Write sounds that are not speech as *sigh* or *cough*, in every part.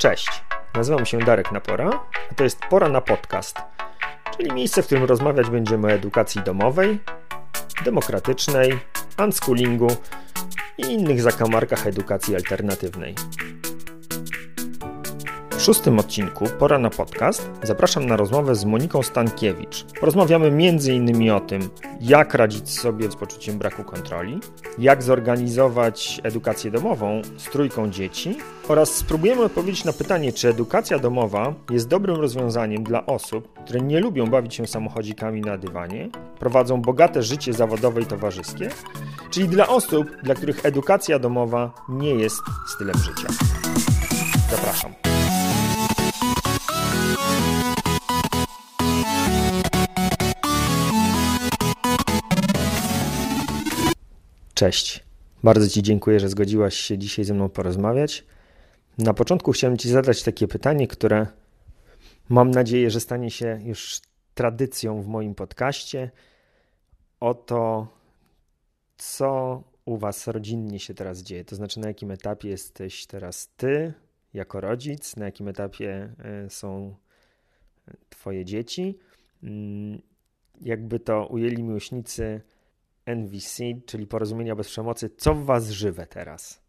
Cześć, nazywam się Darek Napora, a to jest Pora na Podcast, czyli miejsce, w którym rozmawiać będziemy o edukacji domowej, demokratycznej, unschoolingu i innych zakamarkach edukacji alternatywnej. W szóstym odcinku Pora na podcast zapraszam na rozmowę z Moniką Stankiewicz. Porozmawiamy m.in. o tym, jak radzić sobie z poczuciem braku kontroli, jak zorganizować edukację domową z trójką dzieci oraz spróbujemy odpowiedzieć na pytanie, czy edukacja domowa jest dobrym rozwiązaniem dla osób, które nie lubią bawić się samochodzikami na dywanie, prowadzą bogate życie zawodowe i towarzyskie, czyli dla osób, dla których edukacja domowa nie jest stylem życia. Zapraszam. Cześć. Bardzo Ci dziękuję, że zgodziłaś się dzisiaj ze mną porozmawiać. Na początku chciałem Ci zadać takie pytanie, które mam nadzieję, że stanie się już tradycją w moim podcaście. O to, co u Was rodzinnie się teraz dzieje. To znaczy, na jakim etapie jesteś teraz Ty jako rodzic, na jakim etapie e, są Twoje dzieci. Mm, jakby to ujęli miłośnicy NVC, czyli Porozumienia bez przemocy, co w Was żywe teraz?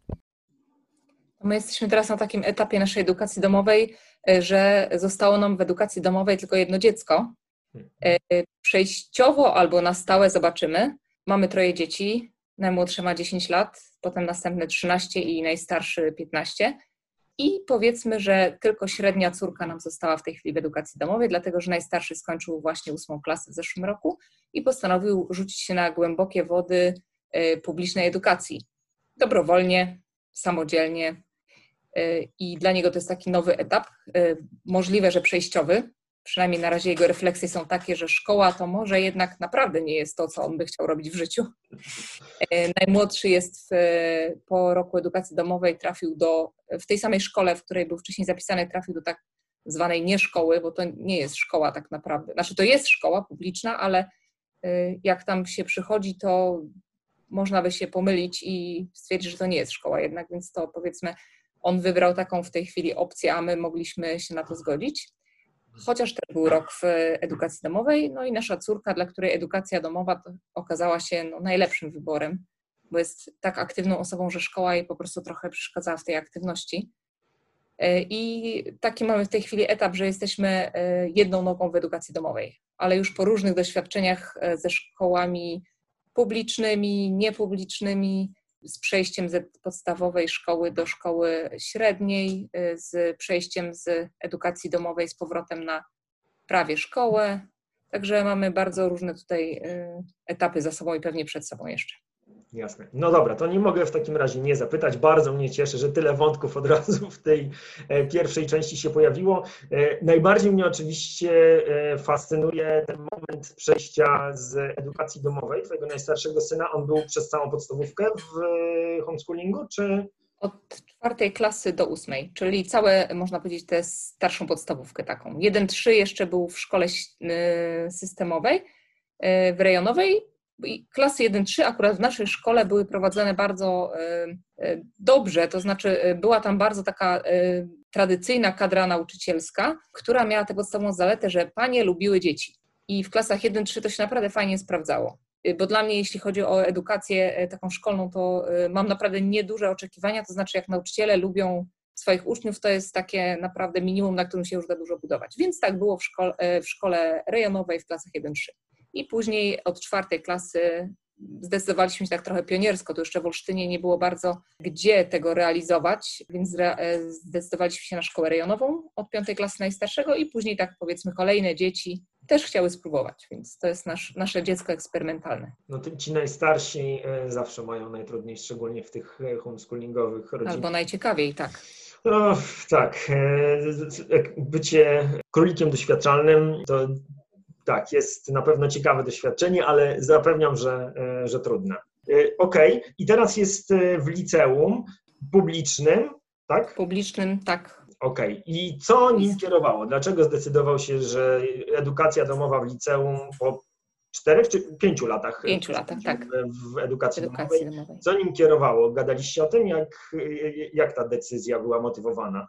My jesteśmy teraz na takim etapie naszej edukacji domowej, e, że zostało nam w edukacji domowej tylko jedno dziecko. E, przejściowo albo na stałe zobaczymy. Mamy troje dzieci. Najmłodsze ma 10 lat, potem następne 13 i najstarszy 15. I powiedzmy, że tylko średnia córka nam została w tej chwili w edukacji domowej, dlatego że najstarszy skończył właśnie ósmą klasę w zeszłym roku i postanowił rzucić się na głębokie wody e, publicznej edukacji. Dobrowolnie, samodzielnie. E, I dla niego to jest taki nowy etap, e, możliwe, że przejściowy. Przynajmniej na razie jego refleksje są takie, że szkoła to może jednak naprawdę nie jest to, co on by chciał robić w życiu. Najmłodszy jest w, po roku edukacji domowej, trafił do, w tej samej szkole, w której był wcześniej zapisany, trafił do tak zwanej nieszkoły, bo to nie jest szkoła tak naprawdę. Znaczy to jest szkoła publiczna, ale Y, jak tam się przychodzi, to można by się pomylić i stwierdzić, że to nie jest szkoła jednak, więc to powiedzmy on wybrał taką w tej chwili opcję, a my mogliśmy się na to zgodzić. Chociaż też był rok w edukacji domowej, no i nasza córka, dla której edukacja domowa okazała się no, najlepszym wyborem, bo jest tak aktywną osobą, że szkoła jej po prostu trochę przeszkadzała w tej aktywności. E, I taki mamy w tej chwili etap, że jesteśmy e, jedną nogą w edukacji domowej, ale już po różnych doświadczeniach e, ze szkołami publicznymi, niepublicznymi, z przejściem z podstawowej szkoły do szkoły średniej, z przejściem z edukacji domowej z powrotem na prawie szkołę. Także mamy bardzo różne tutaj etapy za sobą i pewnie przed sobą jeszcze. Jasne. No dobra, to nie mogę w takim razie nie zapytać. Bardzo mnie cieszy, że tyle wątków od *laughs* razu w tej e, pierwszej części się pojawiło. E, najbardziej mnie oczywiście e, fascynuje ten moment przejścia z edukacji domowej twojego najstarszego syna. On był przez całą podstawówkę w homeschoolingu, czy? Od czwartej klasy do ósmej, czyli całe, można powiedzieć, tę starszą podstawówkę taką. Jeden trzy jeszcze był w szkole systemowej, w rejonowej, klasy 1-3 akurat w naszej szkole były prowadzone bardzo e, e, dobrze, to znaczy e, była tam bardzo taka tradycyjna kadra nauczycielska, która miała tę podstawową zaletę, że panie lubiły dzieci. I w klasach 1-3 to się naprawdę fajnie sprawdzało. Bo dla mnie, jeśli chodzi o edukację taką szkolną, to mam naprawdę nieduże oczekiwania, to znaczy jak nauczyciele lubią swoich uczniów, to jest takie naprawdę minimum, na którym się już da dużo budować. Więc tak było w szkole, w szkole rejonowej w klasach 1-3 i później od czwartej klasy zdecydowaliśmy się tak trochę pioniersko, to jeszcze w Olsztynie nie było bardzo gdzie tego realizować, więc e, zdecydowaliśmy się na szkołę rejonową od piątej klasy najstarszego i później tak powiedzmy kolejne dzieci też chciały spróbować, więc to jest nasz, nasze dziecko eksperymentalne. No ci najstarsi e, zawsze mają najtrudniej, szczególnie w tych e, homeschoolingowych rodzinach. Albo najciekawiej, tak. No, tak. Bycie królikiem doświadczalnym to tak, jest na pewno ciekawe doświadczenie, ale zapewniam, że, e, że trudne. E, okej, okay. i teraz jest e, w liceum publicznym, tak? Publicznym, tak. Okay. i co nim kierowało? Dlaczego zdecydował się, że edukacja domowa w liceum po czterech czy pięciu latach? Pięciu latach, tak. W edukacji, edukacji domowej. domowej. Co nim kierowało? Gadaliście o tym, jak, jak ta decyzja była motywowana?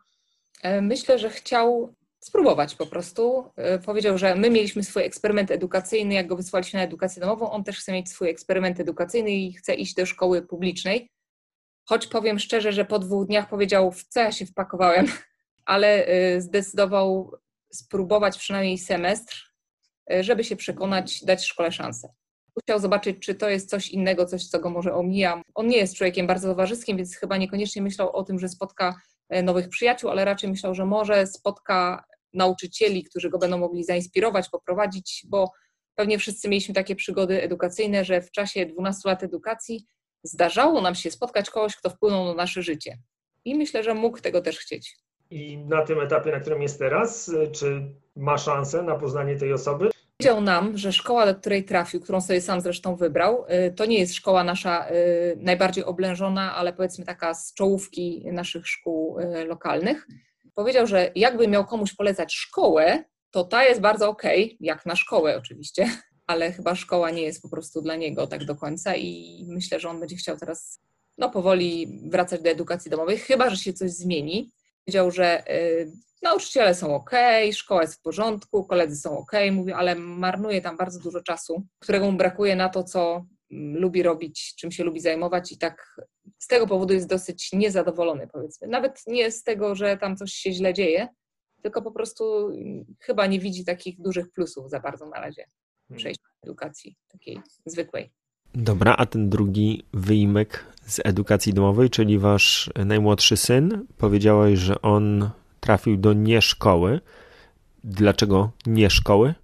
Myślę, że chciał spróbować po prostu. E, powiedział, że my mieliśmy swój eksperyment edukacyjny, jak go wysłaliśmy na edukację domową, on też chce mieć swój eksperyment edukacyjny i chce iść do szkoły publicznej. Choć powiem szczerze, że po dwóch dniach powiedział, w co ja się wpakowałem, *laughs* ale e, zdecydował spróbować przynajmniej semestr, żeby się przekonać, dać szkole szansę. Chciał zobaczyć, czy to jest coś innego, coś, co go może omija. On nie jest człowiekiem bardzo towarzyskim, więc chyba niekoniecznie myślał o tym, że spotka nowych przyjaciół, ale raczej myślał, że może spotka nauczycieli, którzy go będą mogli zainspirować, poprowadzić, bo pewnie wszyscy mieliśmy takie przygody edukacyjne, że w czasie 12 lat edukacji zdarzało nam się spotkać kogoś, kto wpłynął na nasze życie. I myślę, że mógł tego też chcieć. I na tym etapie, na którym jest teraz, czy ma szansę na poznanie tej osoby? Powiedział nam, że szkoła, do której trafił, którą sobie sam zresztą wybrał, y, to nie jest szkoła nasza y, najbardziej oblężona, ale powiedzmy taka z czołówki naszych szkół y, lokalnych. Powiedział, że jakby miał komuś polecać szkołę, to ta jest bardzo okej, okay, jak na szkołę oczywiście, *laughs* ale chyba szkoła nie jest po prostu dla niego tak do końca i myślę, że on będzie chciał teraz no, powoli wracać do edukacji domowej, chyba że się coś zmieni. Powiedział, że nauczyciele są ok, szkoła jest w porządku, koledzy są ok, mówię, ale marnuje tam bardzo dużo czasu, którego mu brakuje na to, co mm, lubi robić, czym się lubi zajmować i tak z tego powodu jest dosyć niezadowolony, powiedzmy. Nawet nie z tego, że tam coś się źle dzieje, tylko po prostu mm, chyba nie widzi takich dużych plusów za bardzo na razie hmm. przejścia do edukacji takiej zwykłej. Dobra, a ten drugi wyjimek z edukacji domowej, czyli wasz najmłodszy syn, powiedziałeś, że on trafił do nie szkoły. Dlaczego nie szkoły?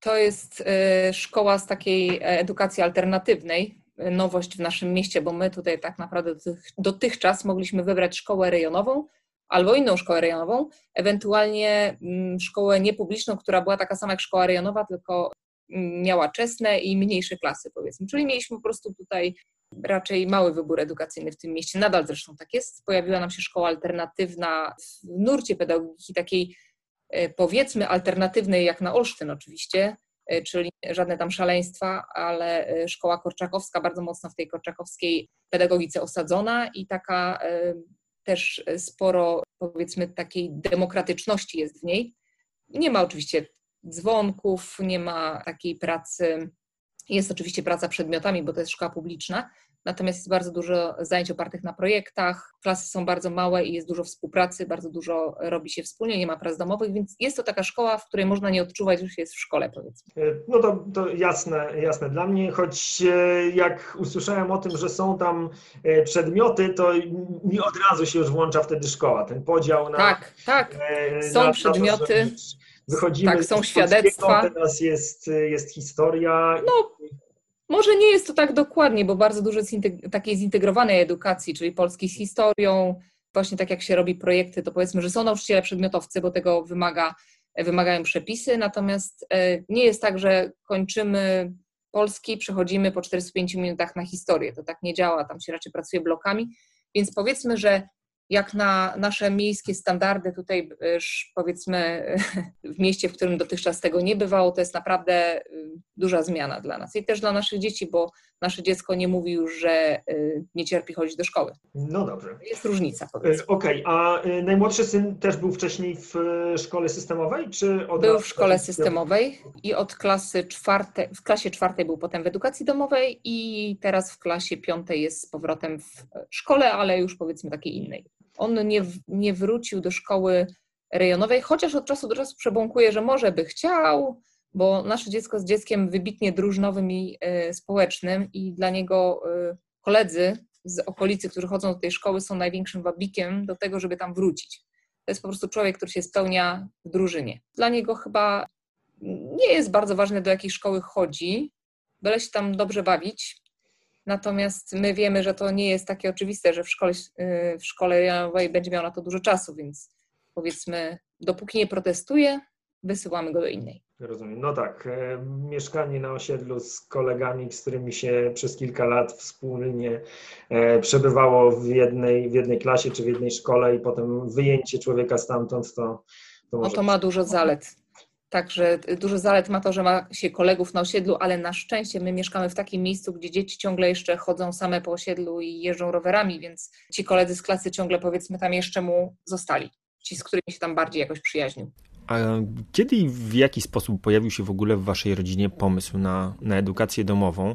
To jest y, szkoła z takiej edukacji alternatywnej, nowość w naszym mieście, bo my tutaj tak naprawdę dotychczas mogliśmy wybrać szkołę rejonową albo inną szkołę rejonową, ewentualnie mm, szkołę niepubliczną, która była taka sama jak szkoła rejonowa, tylko miała czesne i mniejsze klasy, powiedzmy. Czyli mieliśmy po prostu tutaj raczej mały wybór edukacyjny w tym mieście. Nadal zresztą tak jest. Pojawiła nam się szkoła alternatywna w nurcie pedagogiki takiej e, powiedzmy alternatywnej jak na Olsztyn oczywiście, e, czyli żadne tam szaleństwa, ale e, szkoła korczakowska bardzo mocno w tej korczakowskiej pedagogice osadzona i taka też sporo powiedzmy takiej demokratyczności jest w niej. Nie ma oczywiście dzwonków, nie ma takiej pracy jest oczywiście praca przedmiotami, bo to jest szkoła publiczna, natomiast jest bardzo dużo zajęć opartych na projektach, klasy są bardzo małe i jest dużo współpracy, bardzo dużo robi się wspólnie, nie ma prac domowych, więc jest to taka szkoła, w której można nie odczuwać, że się jest w szkole, powiedzmy. E, no to, to jasne, jasne dla mnie, choć e, jak usłyszałem o tym, że są tam e, przedmioty, to mi od razu się już włącza wtedy szkoła, ten podział na... Tak, tak, są na, przedmioty. To, wychodzimy tak, są świadectwa. Teraz jest, jest historia. No, może nie jest to tak dokładnie, bo bardzo dużo jest takiej zintegrowanej edukacji, czyli polskiej z historią. Właśnie tak jak się robi projekty, to powiedzmy, że są nauczyciele przedmiotowcy, bo tego wymaga, wymagają przepisy, natomiast e, nie jest tak, że kończymy polski, przechodzimy po 45 minutach na historię. To tak nie działa, tam się raczej pracuje blokami. Więc powiedzmy, że jak na nasze miejskie standardy, tutaj powiedzmy *laughs* w mieście, w którym dotychczas tego nie bywało, to jest naprawdę y, duża zmiana dla nas i też dla naszych dzieci, bo nasze dziecko nie mówi już, że y, nie cierpi chodzić do szkoły. No dobrze. Jest różnica. Y, okej, okay. a najmłodszy syn też był wcześniej w szkole systemowej, czy od Był w szkole systemowej i od klasy czwartej, w klasie czwartej był potem w edukacji domowej i teraz w klasie piątej jest z powrotem w szkole, ale już powiedzmy takiej innej on nie, nie wrócił do szkoły rejonowej, chociaż od czasu do czasu przebąkuje, że może by chciał, bo nasze dziecko z dzieckiem wybitnie drużnowym i y, społecznym i dla niego y, koledzy z okolicy, którzy chodzą do tej szkoły, są największym wabikiem do tego, żeby tam wrócić. To jest po prostu człowiek, który się spełnia w drużynie. Dla niego chyba nie jest bardzo ważne, do jakiej szkoły chodzi, byle się tam dobrze bawić, Natomiast my wiemy, że to nie jest takie oczywiste, że w szkole, y, w szkole rejonowej będzie miał na to dużo czasu, więc powiedzmy, dopóki nie protestuje, wysyłamy go do innej. Rozumiem. No tak, e, mieszkanie na osiedlu z kolegami, z którymi się przez kilka lat wspólnie e, przebywało w jednej, w jednej klasie czy w jednej szkole i potem wyjęcie człowieka stamtąd, to, to No to ma dużo zalet. Także dużo zalet ma to, że ma się kolegów na osiedlu, ale na szczęście my mieszkamy w takim miejscu, gdzie dzieci ciągle jeszcze chodzą same po osiedlu i jeżdżą rowerami, więc ci koledzy z klasy ciągle powiedzmy tam jeszcze mu zostali. ci, z którymi się tam bardziej jakoś przyjaźnił. A kiedy i w jaki sposób pojawił się w ogóle w Waszej rodzinie pomysł na, na edukację domową?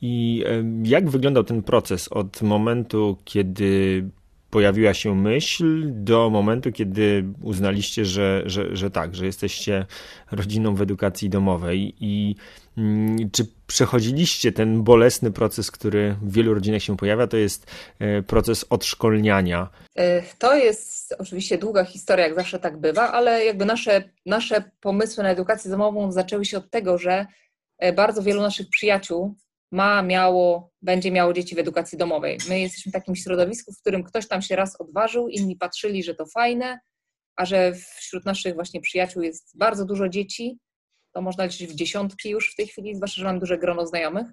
I jak wyglądał ten proces od momentu, kiedy pojawiła się myśl do momentu, kiedy uznaliście, że, że, że tak, że jesteście rodziną w edukacji domowej i mm, czy przechodziliście ten bolesny proces, który w wielu rodzinach się pojawia, to jest e, proces odszkolniania? E, to jest oczywiście długa historia, jak zawsze tak bywa, ale jakby nasze, nasze pomysły na edukację domową zaczęły się od tego, że e, bardzo wielu naszych przyjaciół ma, miało, będzie miało dzieci w edukacji domowej. My jesteśmy w takim środowisku, w którym ktoś tam się raz odważył, inni patrzyli, że to fajne, a że wśród naszych właśnie przyjaciół jest bardzo dużo dzieci, to można liczyć w dziesiątki już w tej chwili, zwłaszcza, że mam duże grono znajomych,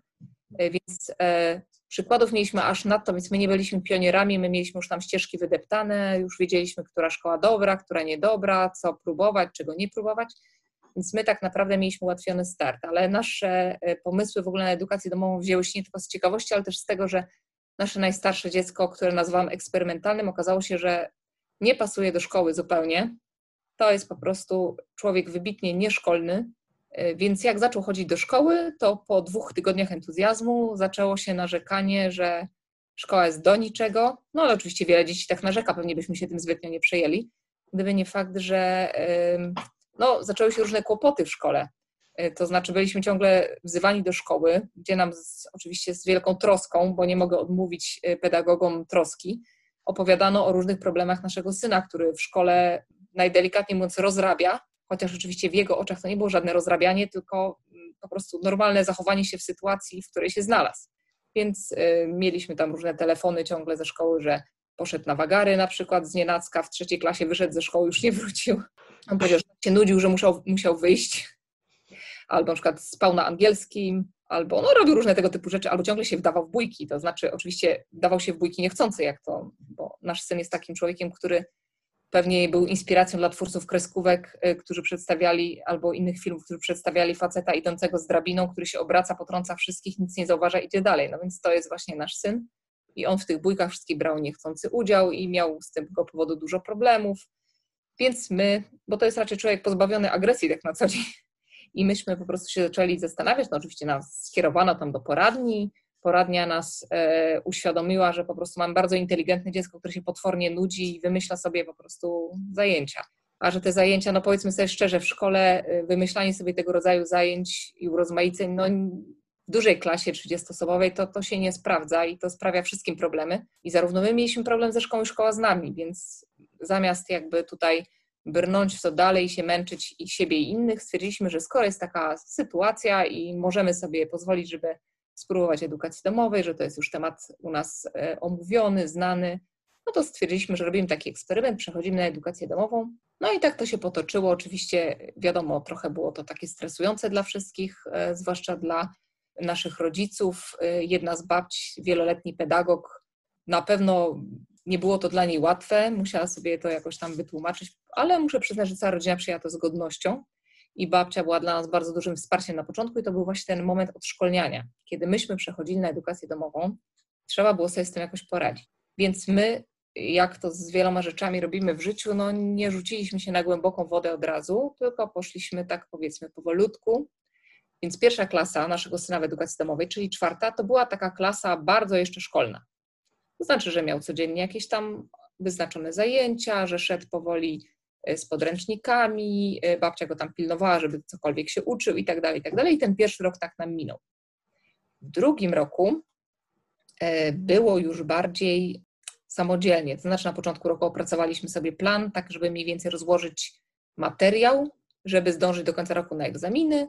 e, więc e, przykładów mieliśmy aż nadto, więc my nie byliśmy pionierami, my mieliśmy już tam ścieżki wydeptane, już wiedzieliśmy, która szkoła dobra, która niedobra, co próbować, czego nie próbować. Więc my tak naprawdę mieliśmy ułatwiony start, ale nasze e, pomysły w ogóle na edukację domową wzięły się nie tylko z ciekawości, ale też z tego, że nasze najstarsze dziecko, które nazwałam eksperymentalnym, okazało się, że nie pasuje do szkoły zupełnie. To jest po prostu człowiek wybitnie nieszkolny, e, więc jak zaczął chodzić do szkoły, to po dwóch tygodniach entuzjazmu zaczęło się narzekanie, że szkoła jest do niczego. No ale oczywiście wiele dzieci tak narzeka, pewnie byśmy się tym zbytnio nie przejęli, gdyby nie fakt, że no, zaczęły się różne kłopoty w szkole. E, to znaczy, byliśmy ciągle wzywani do szkoły, gdzie nam z, oczywiście z wielką troską, bo nie mogę odmówić e, pedagogom troski, opowiadano o różnych problemach naszego syna, który w szkole najdelikatniej mówiąc rozrabia, chociaż oczywiście w jego oczach to nie było żadne rozrabianie, tylko mm, po prostu normalne zachowanie się w sytuacji, w której się znalazł. Więc y, mieliśmy tam różne telefony ciągle ze szkoły, że poszedł na wagary na przykład z nienacka, w trzeciej klasie wyszedł ze szkoły, już nie wrócił. On powiedział, że się nudził, że musiał, musiał wyjść. Albo na przykład spał na angielskim, albo no, robił różne tego typu rzeczy, albo ciągle się wdawał w bójki. To znaczy, oczywiście dawał się w bójki niechcący, jak to, bo nasz syn jest takim człowiekiem, który pewnie był inspiracją dla twórców kreskówek, y, którzy przedstawiali, albo innych filmów, którzy przedstawiali faceta idącego z drabiną, który się obraca, potrąca wszystkich, nic nie zauważa, idzie dalej. No więc to jest właśnie nasz syn. I on w tych bójkach wszystkich brał niechcący udział i miał z tego powodu dużo problemów. Więc my, bo to jest raczej człowiek pozbawiony agresji tak na co dzień, i myśmy po prostu się zaczęli zastanawiać, no oczywiście nas skierowano tam do poradni, poradnia nas e, uświadomiła, że po prostu mamy bardzo inteligentne dziecko, które się potwornie nudzi i wymyśla sobie po prostu zajęcia. A że te zajęcia, no powiedzmy sobie szczerze, w szkole e, wymyślanie sobie tego rodzaju zajęć i urozmaiceń, no w dużej klasie 30-osobowej to, to się nie sprawdza i to sprawia wszystkim problemy. I zarówno my mieliśmy problem ze szkołą i szkoła z nami, więc zamiast jakby tutaj brnąć w to dalej się męczyć i siebie i innych, stwierdziliśmy, że skoro jest taka sytuacja i możemy sobie pozwolić, żeby spróbować edukacji domowej, że to jest już temat u nas e, omówiony, znany, no to stwierdziliśmy, że robimy taki eksperyment, przechodzimy na edukację domową. No i tak to się potoczyło. Oczywiście, wiadomo, trochę było to takie stresujące dla wszystkich, e, zwłaszcza dla naszych rodziców. E, jedna z babci, wieloletni pedagog, na pewno nie było to dla niej łatwe, musiała sobie to jakoś tam wytłumaczyć, ale muszę przyznać, że cała rodzina przyjęła to z godnością i babcia była dla nas bardzo dużym wsparciem na początku i to był właśnie ten moment odszkolniania. Kiedy myśmy przechodzili na edukację domową, trzeba było sobie z tym jakoś poradzić. Więc my, jak to z wieloma rzeczami robimy w życiu, no nie rzuciliśmy się na głęboką wodę od razu, tylko poszliśmy tak powiedzmy powolutku. Więc pierwsza klasa naszego syna w edukacji domowej, czyli czwarta, to była taka klasa bardzo jeszcze szkolna. To znaczy, że miał codziennie jakieś tam wyznaczone zajęcia, że szedł powoli e, z podręcznikami, e, babcia go tam pilnowała, żeby cokolwiek się uczył i tak dalej, i tak dalej. I ten pierwszy rok tak nam minął. W drugim roku e, było już bardziej samodzielnie. To znaczy na początku roku opracowaliśmy sobie plan, tak żeby mniej więcej rozłożyć materiał, żeby zdążyć do końca roku na egzaminy,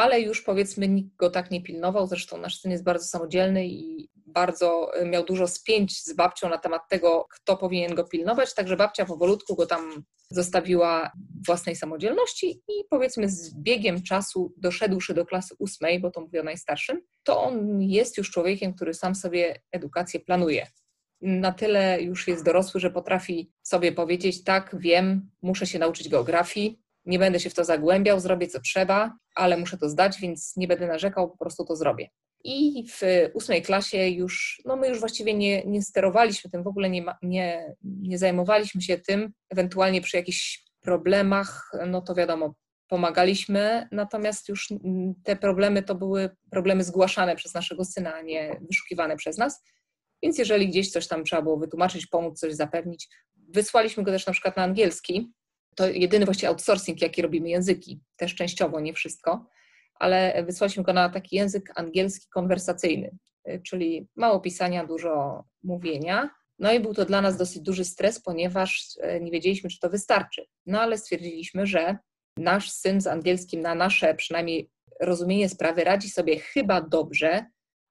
ale już powiedzmy nikt go tak nie pilnował. Zresztą nasz syn jest bardzo samodzielny i bardzo y, miał dużo spięć z babcią na temat tego, kto powinien go pilnować, także babcia powolutku go tam zostawiła własnej samodzielności i powiedzmy z biegiem czasu doszedłszy do klasy ósmej, bo to mówię o najstarszym, to on jest już człowiekiem, który sam sobie edukację planuje. Na tyle już jest dorosły, że potrafi sobie powiedzieć, tak, wiem, muszę się nauczyć geografii, nie będę się w to zagłębiał, zrobię co trzeba, ale muszę to zdać, więc nie będę narzekał, po prostu to zrobię. I w ósmej klasie już, no my już właściwie nie, nie sterowaliśmy tym, w ogóle nie, nie, nie zajmowaliśmy się tym, ewentualnie przy jakichś problemach, no to wiadomo, pomagaliśmy, natomiast już te problemy to były problemy zgłaszane przez naszego syna, a nie wyszukiwane przez nas. Więc jeżeli gdzieś coś tam trzeba było wytłumaczyć, pomóc, coś zapewnić, wysłaliśmy go też na przykład na angielski. To jedyny właściwie outsourcing, jaki robimy języki, też częściowo, nie wszystko, ale wysłaliśmy go na taki język angielski konwersacyjny, czyli mało pisania, dużo mówienia. No i był to dla nas dosyć duży stres, ponieważ e, nie wiedzieliśmy, czy to wystarczy. No ale stwierdziliśmy, że nasz syn z angielskim na nasze przynajmniej rozumienie sprawy radzi sobie chyba dobrze,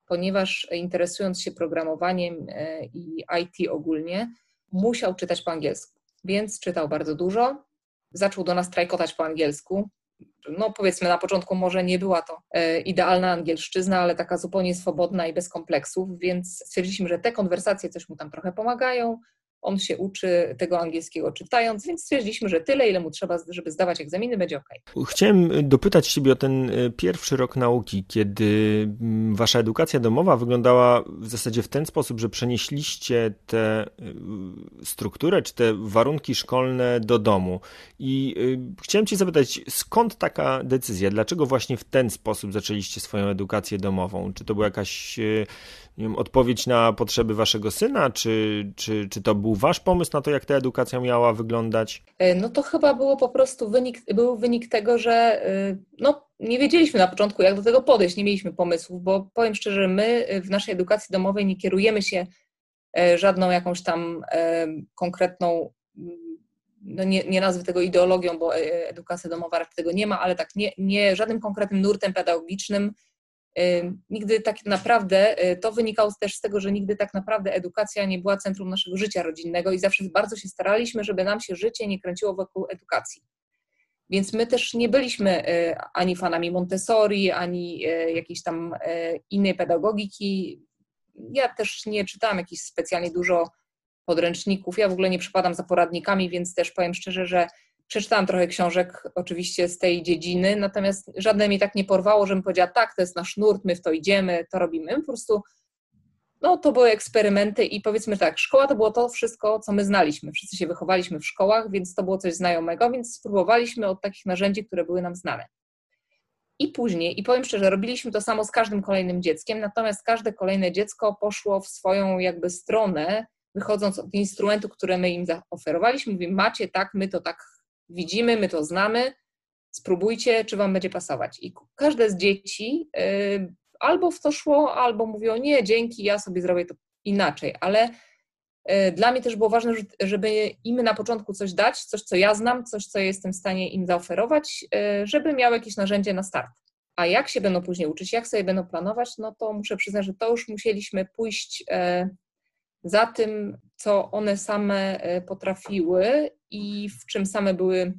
ponieważ interesując się programowaniem e, i IT ogólnie, musiał czytać po angielsku. Więc czytał bardzo dużo, zaczął do nas trajkotać po angielsku. No powiedzmy na początku może nie była to e, idealna angielszczyzna, ale taka zupełnie swobodna i bez kompleksów, więc stwierdziliśmy, że te konwersacje coś mu tam trochę pomagają, on się uczy tego angielskiego czytając, więc stwierdziliśmy, że tyle, ile mu trzeba, żeby zdawać egzaminy, będzie ok. Chciałem dopytać Ciebie o ten e, pierwszy rok nauki, kiedy mm, Wasza edukacja domowa wyglądała w zasadzie w ten sposób, że przenieśliście tę e, strukturę czy te warunki szkolne do domu. I e, chciałem Cię zapytać, skąd taka decyzja? Dlaczego właśnie w ten sposób zaczęliście swoją edukację domową? Czy to była jakaś nie wiem, odpowiedź na potrzeby waszego syna? Czy, czy, czy to był wasz pomysł na to, jak ta edukacja miała wyglądać? E, no to chyba było po prostu wynik, był wynik tego, że e, no, nie wiedzieliśmy na początku, jak do tego podejść, nie mieliśmy pomysłów, bo powiem szczerze, my w naszej edukacji domowej nie kierujemy się e, żadną jakąś tam konkretną, no nie, nie nazwę tego ideologią, bo edukacja domowa raczej tego nie ma, ale tak nie, nie żadnym konkretnym nurtem pedagogicznym, Nigdy tak naprawdę, y, to wynikało też z tego, że nigdy tak naprawdę edukacja nie była centrum naszego życia rodzinnego i zawsze bardzo się staraliśmy, żeby nam się życie nie kręciło wokół edukacji. Więc my też nie byliśmy y, ani fanami Montessori, ani y, jakiejś tam innej pedagogiki. Ja też nie czytałam jakichś specjalnie dużo podręczników. Ja w ogóle nie przypadam za poradnikami, więc też powiem szczerze, że Przeczytałam trochę książek oczywiście z tej dziedziny, natomiast żadne mi tak nie porwało, żebym powiedziała, tak, to jest nasz nurt, my w to idziemy, to robimy. My po prostu, no to były eksperymenty i powiedzmy tak, szkoła to było to wszystko, co my znaliśmy. Wszyscy się wychowaliśmy w szkołach, więc to było coś znajomego, więc spróbowaliśmy od takich narzędzi, które były nam znane. I później, i powiem szczerze, robiliśmy to samo z każdym kolejnym dzieckiem, natomiast każde kolejne dziecko poszło w swoją jakby stronę, wychodząc od instrumentu, które my im zaoferowaliśmy. Mówimy, macie tak, my to tak widzimy, my to znamy, spróbujcie, czy Wam będzie pasować. I każde z dzieci y, albo w to szło, albo mówiło, nie, dzięki, ja sobie zrobię to inaczej, ale y, dla mnie też było ważne, żeby im na początku coś dać, coś, co ja znam, coś, co jestem w stanie im zaoferować, y, żeby miały jakieś narzędzie na start. A jak się będą później uczyć, jak sobie będą planować, no to muszę przyznać, że to już musieliśmy pójść za tym, co one same potrafiły i w czym same były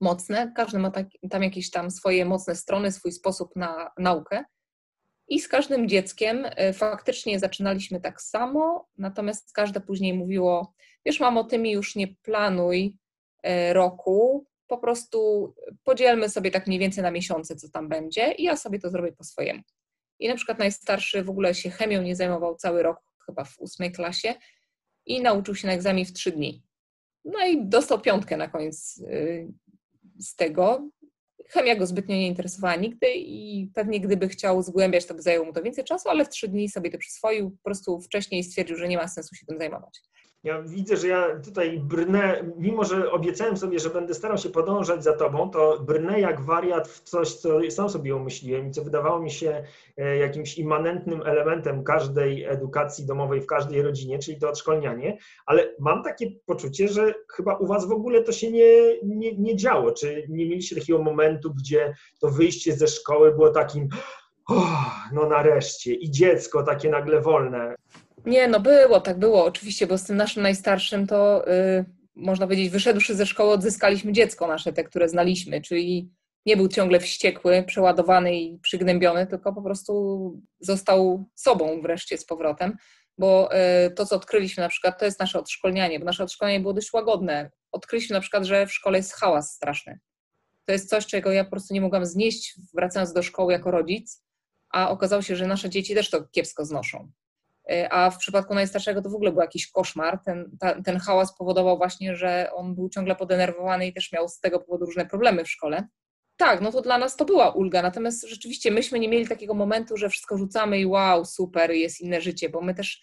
mocne. Każdy ma tak, tam jakieś tam swoje mocne strony, swój sposób na naukę. I z każdym dzieckiem e, faktycznie zaczynaliśmy tak samo, natomiast każde później mówiło: Wiesz, mamo, ty mi już nie planuj e, roku, po prostu podzielmy sobie tak mniej więcej na miesiące, co tam będzie, i ja sobie to zrobię po swojemu. I na przykład najstarszy w ogóle się chemią nie zajmował cały rok, chyba w ósmej klasie, i nauczył się na egzamin w trzy dni. No i dostał piątkę na koniec y, z tego. Chemia go zbytnio nie interesowała nigdy i pewnie gdyby chciał zgłębiać, to by zajęło mu to więcej czasu, ale w trzy dni sobie to przyswoił. Po prostu wcześniej stwierdził, że nie ma sensu się tym zajmować. Ja widzę, że ja tutaj brnę, mimo że obiecałem sobie, że będę starał się podążać za tobą, to brnę jak wariat w coś, co sam sobie umyśliłem i co wydawało mi się e, jakimś immanentnym elementem każdej edukacji domowej w każdej rodzinie, czyli to odszkolnianie, ale mam takie poczucie, że chyba u was w ogóle to się nie, nie, nie działo. Czy nie mieliście takiego momentu, gdzie to wyjście ze szkoły było takim, oh, no nareszcie, i dziecko takie nagle wolne. Nie, no było, tak było, oczywiście, bo z tym naszym najstarszym to yy, można powiedzieć, wyszedłszy ze szkoły, odzyskaliśmy dziecko nasze, te, które znaliśmy, czyli nie był ciągle wściekły, przeładowany i przygnębiony, tylko po prostu został sobą wreszcie z powrotem, bo yy, to, co odkryliśmy na przykład, to jest nasze odszkolnianie, bo nasze odszkolnianie było dość łagodne. Odkryliśmy na przykład, że w szkole jest hałas straszny. To jest coś, czego ja po prostu nie mogłam znieść, wracając do szkoły jako rodzic, a okazało się, że nasze dzieci też to kiepsko znoszą. E, a w przypadku najstarszego to w ogóle był jakiś koszmar. Ten, ta, ten hałas powodował właśnie, że on był ciągle podenerwowany i też miał z tego powodu różne problemy w szkole. Tak, no to dla nas to była ulga, natomiast rzeczywiście myśmy nie mieli takiego momentu, że wszystko rzucamy i wow, super, jest inne życie, bo my też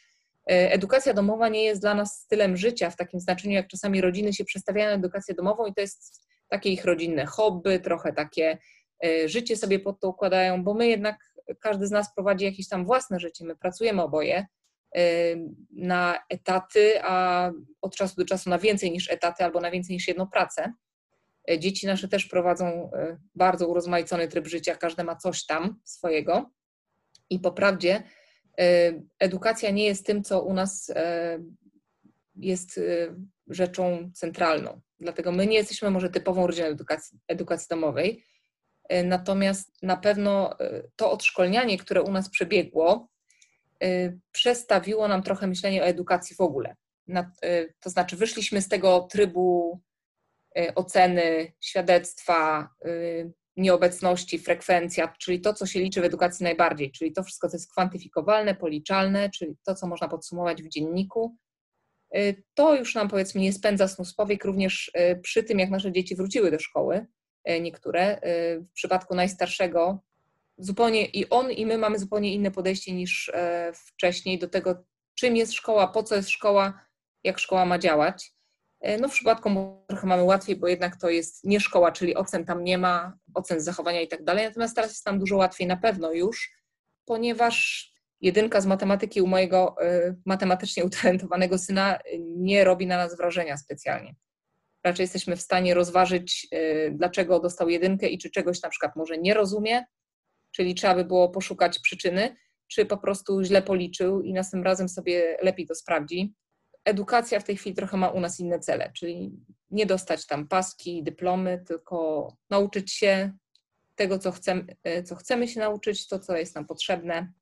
e, edukacja domowa nie jest dla nas stylem życia w takim znaczeniu, jak czasami rodziny się przestawiają na edukację domową i to jest takie ich rodzinne hobby, trochę takie e, życie sobie pod to układają, bo my jednak, każdy z nas prowadzi jakieś tam własne życie, my pracujemy oboje e, na etaty, a od czasu do czasu na więcej niż etaty albo na więcej niż jedną pracę. E, dzieci nasze też prowadzą bardzo urozmaicony tryb życia, każde ma coś tam swojego i po prawdzie edukacja nie jest tym, co u nas jest rzeczą centralną. Dlatego my nie jesteśmy może typową rodziną edukacji, edukacji domowej, natomiast na pewno e, to odszkolnianie, które u nas przebiegło, e, przestawiło nam trochę myślenie o edukacji w ogóle. To znaczy, wyszliśmy z tego trybu oceny, świadectwa, nieobecności, frekwencja, czyli to, co się liczy w edukacji najbardziej, czyli to wszystko, co jest kwantyfikowalne, policzalne, czyli to, co można podsumować w dzienniku, to już nam powiedzmy nie spędza snu z powiek, również przy tym, jak nasze dzieci wróciły do szkoły, niektóre. W przypadku najstarszego zupełnie i on, i my mamy zupełnie inne podejście niż wcześniej do tego, czym jest szkoła, po co jest szkoła, jak szkoła ma działać. No w przypadku trochę mamy łatwiej, bo jednak to jest nie szkoła, czyli ocen tam nie ma, ocen zachowania i tak dalej. Natomiast teraz jest nam dużo łatwiej na pewno już, ponieważ jedynka z matematyki u mojego matematycznie utalentowanego syna nie robi na nas wrażenia specjalnie. Raczej jesteśmy w stanie rozważyć, y, dlaczego dostał jedynkę i czy czegoś na przykład może nie rozumie, czyli trzeba by było poszukać przyczyny, czy po prostu źle policzył i następnym razem sobie lepiej to sprawdzi. Edukacja w tej chwili trochę ma u nas inne cele, czyli nie dostać tam paski, dyplomy, tylko nauczyć się tego, co chcemy, y, co chcemy się nauczyć, to, co jest nam potrzebne,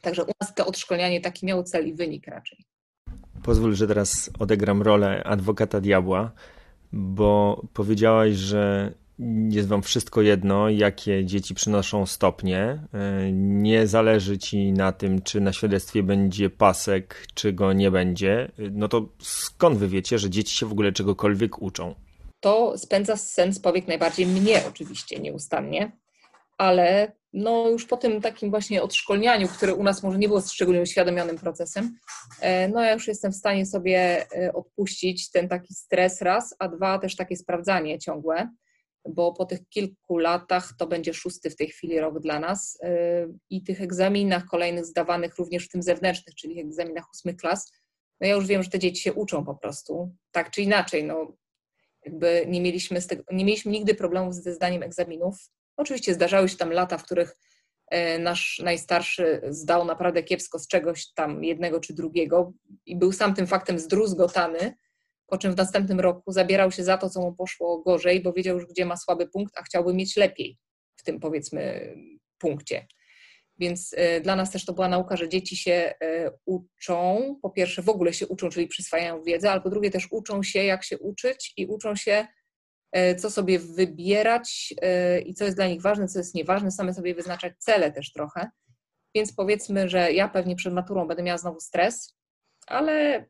Także u nas to odszkolnianie taki miało cel i wynik raczej. Pozwól, że teraz odegram rolę adwokata diabła, bo powiedziałaś, że jest wam wszystko jedno, jakie dzieci przynoszą stopnie. Nie zależy ci na tym, czy na świadectwie będzie pasek, czy go nie będzie. No to skąd wy wiecie, że dzieci się w ogóle czegokolwiek uczą? To spędza sens powiek najbardziej mnie oczywiście nieustannie, ale no już po tym takim właśnie odszkolnianiu, które u nas może nie było szczególnie uświadomionym procesem, e, no ja już jestem w stanie sobie e, odpuścić ten taki stres raz, a dwa też takie sprawdzanie ciągłe, bo po tych kilku latach to będzie szósty w tej chwili rok dla nas e, i tych egzaminach kolejnych zdawanych również w tym zewnętrznych, czyli egzaminach ósmych klas, no ja już wiem, że te dzieci się uczą po prostu, tak czy inaczej, no jakby nie mieliśmy, tego, nie mieliśmy nigdy problemów ze zdaniem egzaminów, Oczywiście zdarzały się tam lata, w których e, nasz najstarszy zdał naprawdę kiepsko z czegoś tam jednego czy drugiego i był sam tym faktem zdruzgotany, po czym w następnym roku zabierał się za to, co mu poszło gorzej, bo wiedział już, gdzie ma słaby punkt, a chciałby mieć lepiej w tym powiedzmy punkcie. Więc e, dla nas też to była nauka, że dzieci się e, uczą, po pierwsze w ogóle się uczą, czyli przyswajają wiedzę, ale po drugie też uczą się, jak się uczyć i uczą się co sobie wybierać e, i co jest dla nich ważne, co jest nieważne, same sobie wyznaczać cele też trochę. Więc powiedzmy, że ja pewnie przed maturą będę miała znowu stres, ale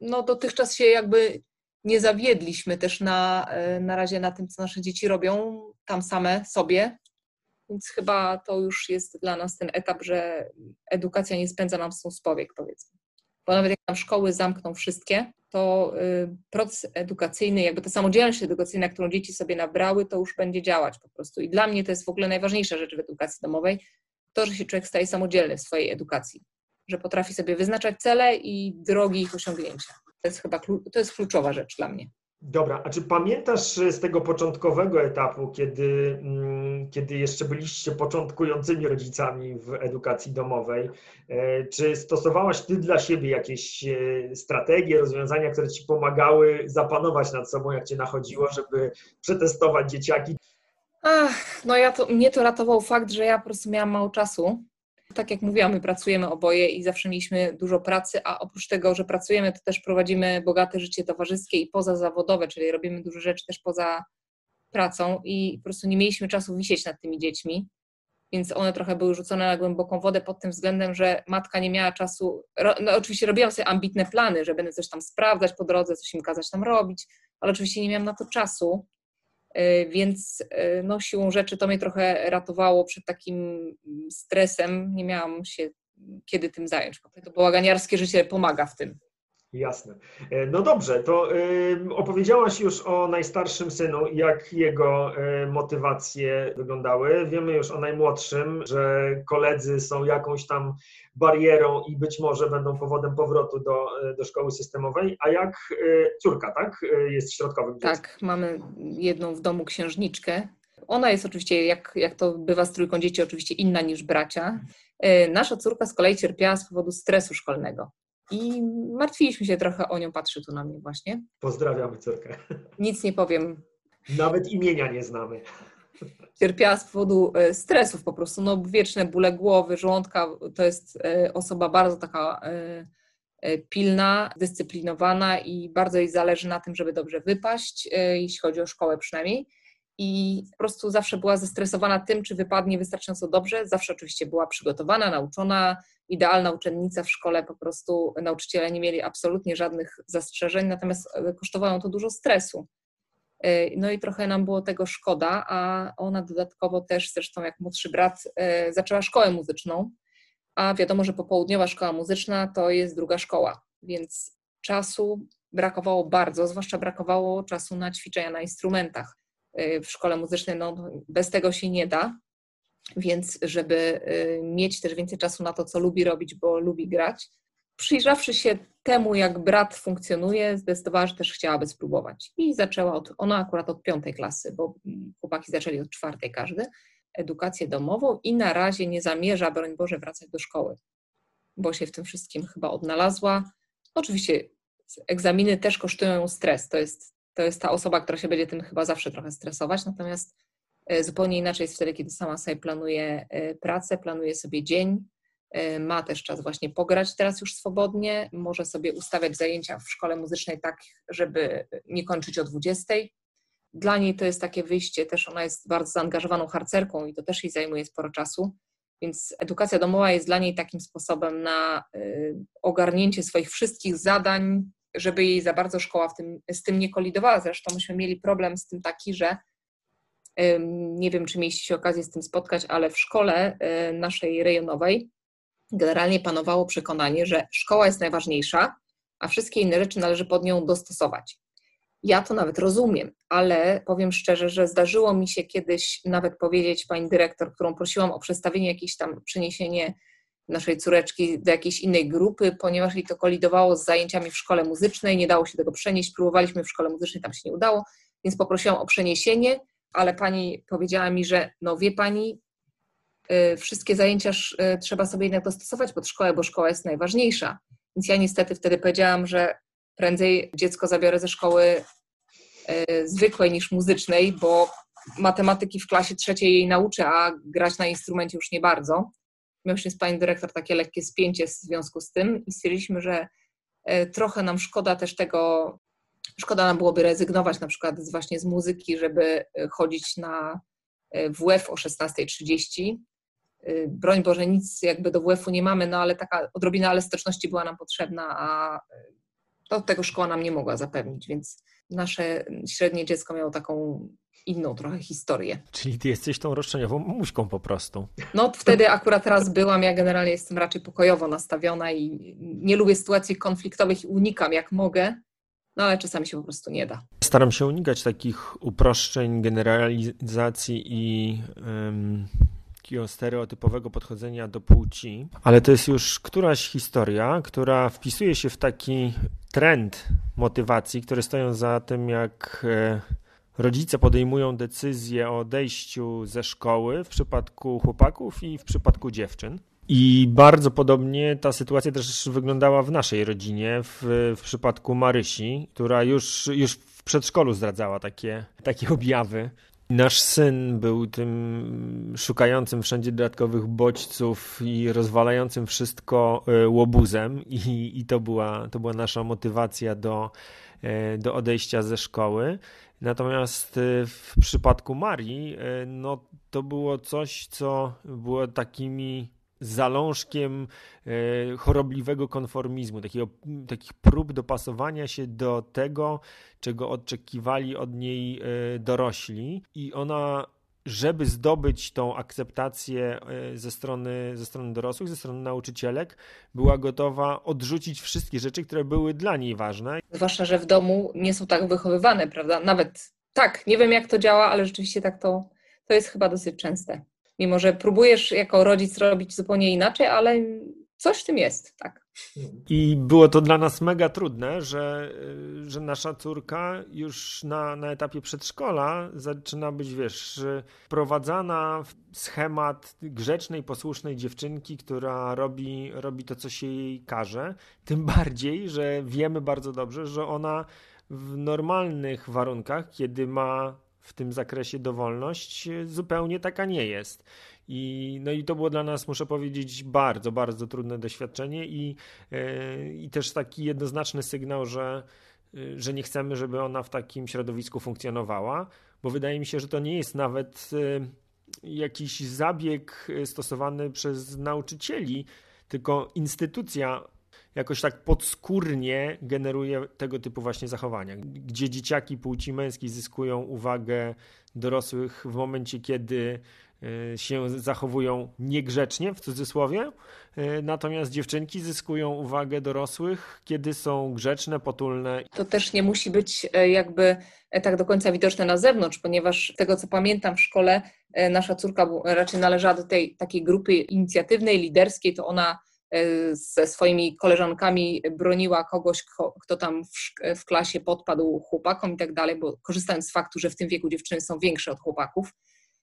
no dotychczas się jakby nie zawiedliśmy też na, e, na razie na tym, co nasze dzieci robią tam same sobie. Więc chyba to już jest dla nas ten etap, że edukacja nie spędza nam z powiek, powiedzmy. Bo nawet jak tam szkoły zamkną wszystkie, to y, proces edukacyjny, jakby ta samodzielność edukacyjna, którą dzieci sobie nabrały, to już będzie działać po prostu. I dla mnie to jest w ogóle najważniejsza rzecz w edukacji domowej, to, że się człowiek staje samodzielny w swojej edukacji, że potrafi sobie wyznaczać cele i drogi ich osiągnięcia. To jest chyba to jest kluczowa rzecz dla mnie. Dobra, a czy pamiętasz z tego początkowego etapu, kiedy, mm, kiedy jeszcze byliście początkującymi rodzicami w edukacji domowej, e, czy stosowałaś Ty dla siebie jakieś e, strategie, rozwiązania, które Ci pomagały zapanować nad sobą, jak Cię nachodziło, żeby przetestować dzieciaki? Ach, no ja to, mnie to ratował fakt, że ja po prostu miałam mało czasu tak jak mówiłam, my pracujemy oboje i zawsze mieliśmy dużo pracy, a oprócz tego, że pracujemy, to też prowadzimy bogate życie towarzyskie i pozazawodowe, czyli robimy dużo rzeczy też poza pracą i po prostu nie mieliśmy czasu wisieć nad tymi dziećmi. więc one trochę były rzucone na głęboką wodę pod tym względem, że matka nie miała czasu. No, oczywiście robiłam sobie ambitne plany, że będę coś tam sprawdzać po drodze, coś im kazać tam robić, ale oczywiście nie miałam na to czasu, więc y, no, siłą rzeczy to mnie trochę ratowało przed takim stresem. Nie miałam się kiedy tym zająć. To bałaganiarskie życie pomaga w tym. Jasne. E, no dobrze, to opowiedziałaś już o najstarszym synu, jak jego e, motywacje wyglądały. Wiemy już o najmłodszym, że koledzy są jakąś tam barierą i być może będą powodem powrotu do, e, do szkoły systemowej. A jak córka, tak? Jest środkowym dzieckiem. Tak, mamy jedną w domu księżniczkę. Ona jest oczywiście, jak, jak to bywa z trójką dzieci, oczywiście inna niż bracia. Nasza córka z kolei cierpiała z powodu stresu szkolnego. I martwiliśmy się trochę o nią, patrzy tu na mnie właśnie. Pozdrawiamy córkę. Nic nie powiem. Nawet imienia nie znamy. Cierpiała z powodu e, stresów po prostu, no wieczne bóle głowy, żołądka, to jest e, osoba bardzo taka e, pilna, dyscyplinowana i bardzo jej zależy na tym, żeby dobrze wypaść, jeśli chodzi o szkołę przynajmniej i po prostu zawsze była zestresowana tym, czy wypadnie wystarczająco dobrze. Zawsze oczywiście była przygotowana, nauczona, idealna uczennica w szkole, po prostu nauczyciele nie mieli absolutnie żadnych zastrzeżeń, natomiast e, kosztowało to dużo stresu. E, no i trochę nam było tego szkoda, a ona dodatkowo też, zresztą jak młodszy brat, e, zaczęła szkołę muzyczną, a wiadomo, że popołudniowa szkoła muzyczna to jest druga szkoła, więc czasu brakowało bardzo, zwłaszcza brakowało czasu na ćwiczenia na instrumentach. W szkole muzycznej, no bez tego się nie da, więc żeby y, mieć też więcej czasu na to, co lubi robić, bo lubi grać, przyjrzawszy się temu, jak brat funkcjonuje, zdecydowała, że też chciałaby spróbować. I zaczęła od, ona akurat od piątej klasy, bo chłopaki zaczęli od czwartej każdy, edukację domową i na razie nie zamierza, broń Boże, wracać do szkoły, bo się w tym wszystkim chyba odnalazła. Oczywiście egzaminy też kosztują ją stres, to jest to jest ta osoba, która się będzie tym chyba zawsze trochę stresować, natomiast zupełnie inaczej jest wtedy, kiedy sama sobie planuje e, pracę, planuje sobie dzień, e, ma też czas właśnie pograć teraz już swobodnie, może sobie ustawiać zajęcia w szkole muzycznej tak, żeby nie kończyć o 20. Dla niej to jest takie wyjście, też ona jest bardzo zaangażowaną harcerką i to też jej zajmuje sporo czasu, więc edukacja domowa jest dla niej takim sposobem na ogarnięcie swoich wszystkich zadań, żeby jej za bardzo szkoła w tym, z tym nie kolidowała. Zresztą myśmy mieli problem z tym taki, że nie wiem, czy mieliście się okazję z tym spotkać, ale w szkole e, naszej rejonowej generalnie panowało przekonanie, że szkoła jest najważniejsza, a wszystkie inne rzeczy należy pod nią dostosować. Ja to nawet rozumiem, ale powiem szczerze, że zdarzyło mi się kiedyś nawet powiedzieć pani dyrektor, którą prosiłam o przestawienie jakieś tam przeniesienie naszej córeczki do jakiejś innej grupy, ponieważ jej to kolidowało z zajęciami w szkole muzycznej, nie dało się tego przenieść, próbowaliśmy w szkole muzycznej, tam się nie udało, więc poprosiłam o przeniesienie, ale pani powiedziała mi, że no wie pani, y, wszystkie zajęcia y, trzeba sobie jednak dostosować pod szkołę, bo szkoła jest najważniejsza. Więc ja niestety wtedy powiedziałam, że prędzej dziecko zabiorę ze szkoły y, zwykłej niż muzycznej, bo matematyki w klasie trzeciej jej nauczę, a grać na instrumencie już nie bardzo miał się z pani dyrektor takie lekkie spięcie w związku z tym i stwierdziliśmy, że trochę nam szkoda też tego, szkoda nam byłoby rezygnować na przykład z, właśnie z muzyki, żeby e, chodzić na e, WF o 16.30. Broń Boże, nic jakby do WF-u nie mamy, no ale taka odrobina elastyczności była nam potrzebna, a to tego szkoła nam nie mogła zapewnić, więc nasze średnie dziecko miało taką inną trochę historię. Czyli ty jesteś tą roszczeniową muśką po prostu. No wtedy akurat raz byłam, ja generalnie jestem raczej pokojowo nastawiona i nie lubię sytuacji konfliktowych i unikam jak mogę, no ale czasami się po prostu nie da. Staram się unikać takich uproszczeń, generalizacji i um, takiego stereotypowego podchodzenia do płci, ale to jest już któraś historia, która wpisuje się w taki trend motywacji, które stoją za tym, jak e, rodzice podejmują decyzję o odejściu ze szkoły w przypadku chłopaków i w przypadku dziewczyn. I bardzo podobnie ta sytuacja też wyglądała w naszej rodzinie, w, w przypadku Marysi, która już, już w przedszkolu zdradzała takie, takie objawy. Nasz syn był tym szukającym wszędzie dodatkowych bodźców i rozwalającym wszystko e, łobuzem, i, i to, była, to była nasza motywacja do, e, do odejścia ze szkoły. Natomiast w przypadku Marii, no to było coś, co było takimi zalążkiem e, chorobliwego konformizmu, takiego, takich prób dopasowania się do tego, czego oczekiwali od niej e, dorośli. I ona żeby zdobyć tą akceptację e, ze strony, ze strony dorosłych, ze strony nauczycielek, była gotowa odrzucić wszystkie rzeczy, które były dla niej ważne. Zwłaszcza, że w domu nie są tak wychowywane, prawda? Nawet tak, nie wiem jak to działa, ale rzeczywiście tak to, to jest chyba dosyć częste mimo że próbujesz jako rodzic robić zupełnie inaczej, ale coś w tym jest, tak. I było to dla nas mega trudne, że, że nasza córka już na, na etapie przedszkola zaczyna być, wiesz, prowadzana w schemat grzecznej, posłusznej dziewczynki, która robi, robi to, co się jej każe. Tym *laughs* bardziej, że wiemy bardzo dobrze, że ona w normalnych warunkach, kiedy ma w tym zakresie dowolność zupełnie taka nie jest. I, no i to było dla nas, muszę powiedzieć, bardzo, bardzo trudne doświadczenie i, e, i też taki jednoznaczny sygnał, że, że nie chcemy, żeby ona w takim środowisku funkcjonowała, bo wydaje mi się, że to nie jest nawet e, jakiś zabieg stosowany przez nauczycieli, tylko instytucja jakoś tak podskórnie generuje tego typu właśnie zachowania, gdzie dzieciaki płci męskiej zyskują uwagę dorosłych w momencie, kiedy e, się zachowują niegrzecznie, w cudzysłowie, e, natomiast dziewczynki zyskują uwagę dorosłych, kiedy są grzeczne, potulne. To też nie musi być e, jakby tak do końca widoczne na zewnątrz, ponieważ z tego co pamiętam w szkole, nasza czórka raczej należała do tej takiej grupy inicjatywnej, liderskiej, to ona ze swoimi koleżankami broniła kogoś, kto tam w, w klasie podpadł chłopakom i tak dalej, bo korzystając z faktu, że w tym wieku dziewczyny są większe od chłopaków,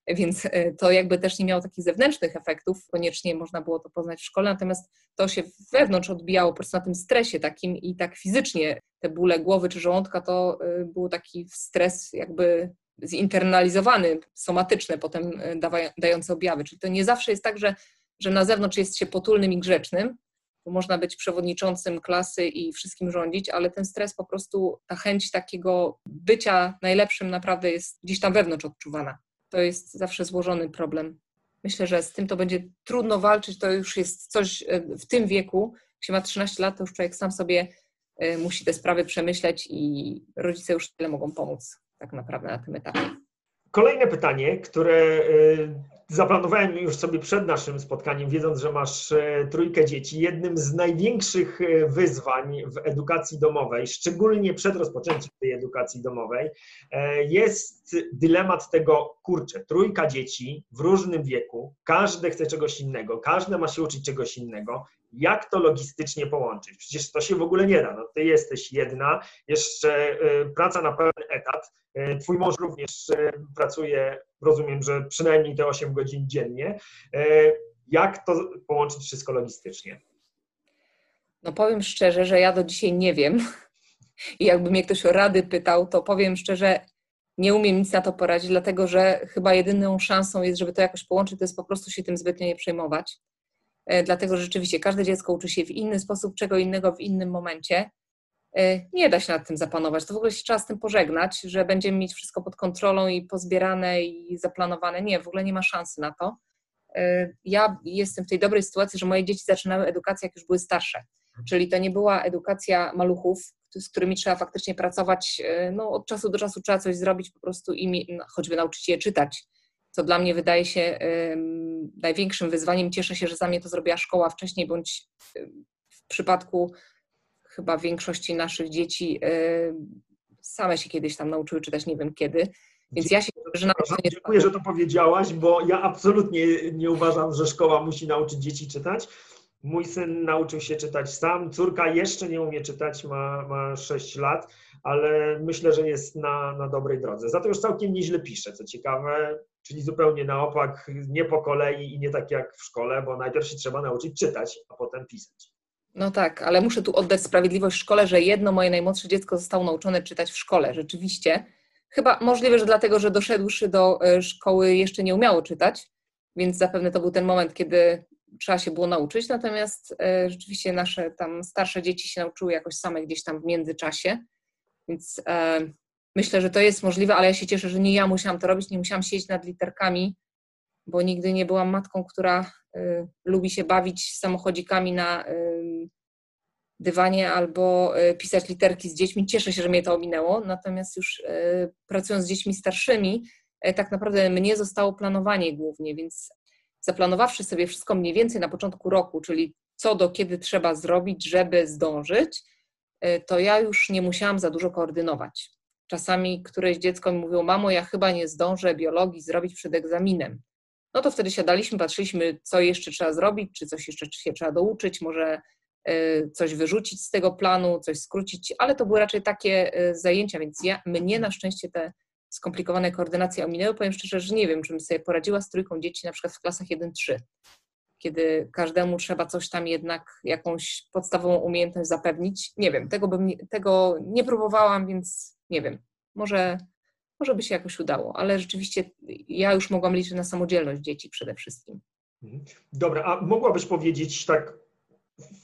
więc e, to jakby też nie miało takich zewnętrznych efektów, koniecznie można było to poznać w szkole, natomiast to się wewnątrz odbijało po prostu na tym stresie takim i tak fizycznie te bóle głowy czy żołądka to e, był taki stres jakby zinternalizowany, somatyczny, potem dający objawy, czyli to nie zawsze jest tak, że że na zewnątrz jest się potulnym i grzecznym, bo można być przewodniczącym klasy i wszystkim rządzić, ale ten stres po prostu, ta chęć takiego bycia najlepszym naprawdę jest gdzieś tam wewnątrz odczuwana. To jest zawsze złożony problem. Myślę, że z tym to będzie trudno walczyć, to już jest coś e, w tym wieku, jak się ma 13 lat, to już człowiek sam sobie e, musi te sprawy przemyśleć i rodzice już tyle mogą pomóc tak naprawdę na tym etapie. Kolejne pytanie, które e, Zaplanowałem już sobie przed naszym spotkaniem, wiedząc, że masz e, trójkę dzieci. Jednym z największych e, wyzwań w edukacji domowej, szczególnie przed rozpoczęciem tej edukacji domowej, e, jest dylemat tego, kurczę, trójka dzieci w różnym wieku, każde chce czegoś innego, każde ma się uczyć czegoś innego. Jak to logistycznie połączyć? Przecież to się w ogóle nie da. No, ty jesteś jedna, jeszcze praca na pełen etat. Twój mąż również pracuje rozumiem, że przynajmniej te 8 godzin dziennie. Jak to połączyć wszystko logistycznie? No powiem szczerze, że ja do dzisiaj nie wiem. I jakby mnie ktoś o rady pytał, to powiem szczerze, nie umiem nic na to poradzić, dlatego że chyba jedyną szansą jest, żeby to jakoś połączyć, to jest po prostu się tym zbytnio nie przejmować. E, dlatego że rzeczywiście każde dziecko uczy się w inny sposób, czego innego w innym momencie. E, nie da się nad tym zapanować. To w ogóle się trzeba z tym pożegnać, że będziemy mieć wszystko pod kontrolą i pozbierane i zaplanowane. Nie, w ogóle nie ma szansy na to. E, ja jestem w tej dobrej sytuacji, że moje dzieci zaczynały edukację, jak już były starsze. Czyli to nie była edukacja maluchów, z którymi trzeba faktycznie pracować. No, od czasu do czasu trzeba coś zrobić, po prostu i no, choćby nauczyć je czytać, co dla mnie wydaje się największym wyzwaniem. Cieszę się, że za mnie to zrobiła szkoła wcześniej, bądź w przypadku chyba większości naszych dzieci same się kiedyś tam nauczyły czytać, nie wiem kiedy. Więc ja się że na nie Dziękuję, że to powiedziałaś, bo ja absolutnie nie uważam, że szkoła musi nauczyć dzieci czytać. Mój syn nauczył się czytać sam, córka jeszcze nie umie czytać, ma, ma 6 lat, ale myślę, że jest na, na dobrej drodze. Za to już całkiem nieźle pisze, co ciekawe, czyli zupełnie na opak, nie po kolei i nie tak jak w szkole, bo najpierw się trzeba nauczyć czytać, a potem pisać. No tak, ale muszę tu oddać sprawiedliwość szkole, że jedno moje najmłodsze dziecko zostało nauczone czytać w szkole, rzeczywiście. Chyba możliwe, że dlatego, że doszedłszy do e, szkoły jeszcze nie umiało czytać, więc zapewne to był ten moment, kiedy trzeba się było nauczyć. Natomiast e, rzeczywiście nasze tam starsze dzieci się nauczyły jakoś same gdzieś tam w międzyczasie, więc e, myślę, że to jest możliwe, ale ja się cieszę, że nie ja musiałam to robić, nie musiałam siedzieć nad literkami, bo nigdy nie byłam matką, która y, lubi się bawić samochodzikami na dywanie albo pisać literki z dziećmi. Cieszę się, że mnie to ominęło, natomiast już pracując z dziećmi starszymi, tak naprawdę mnie zostało planowanie głównie, więc zaplanowawszy sobie wszystko mniej więcej na początku roku, czyli co do kiedy trzeba zrobić, żeby zdążyć, to ja już nie musiałam za dużo koordynować. Czasami któreś dziecko mi mówiło, mamo, ja chyba nie zdążę biologii zrobić przed egzaminem. No to wtedy siadaliśmy, patrzyliśmy, co jeszcze trzeba zrobić, czy coś jeszcze się trzeba douczyć, może Y, coś wyrzucić z tego planu, coś skrócić, ale to były raczej takie y, zajęcia, więc ja, mnie na szczęście te skomplikowane koordynacje ominęły. Powiem szczerze, że nie wiem, czy bym sobie poradziła z trójką dzieci na przykład w klasach 1-3, kiedy każdemu trzeba coś tam jednak, jakąś podstawową umiejętność zapewnić. Nie wiem, tego, bym, tego nie próbowałam, więc nie wiem. Może, może by się jakoś udało, ale rzeczywiście ja już mogłam liczyć na samodzielność dzieci przede wszystkim. Mhm. Dobra, a mogłabyś powiedzieć tak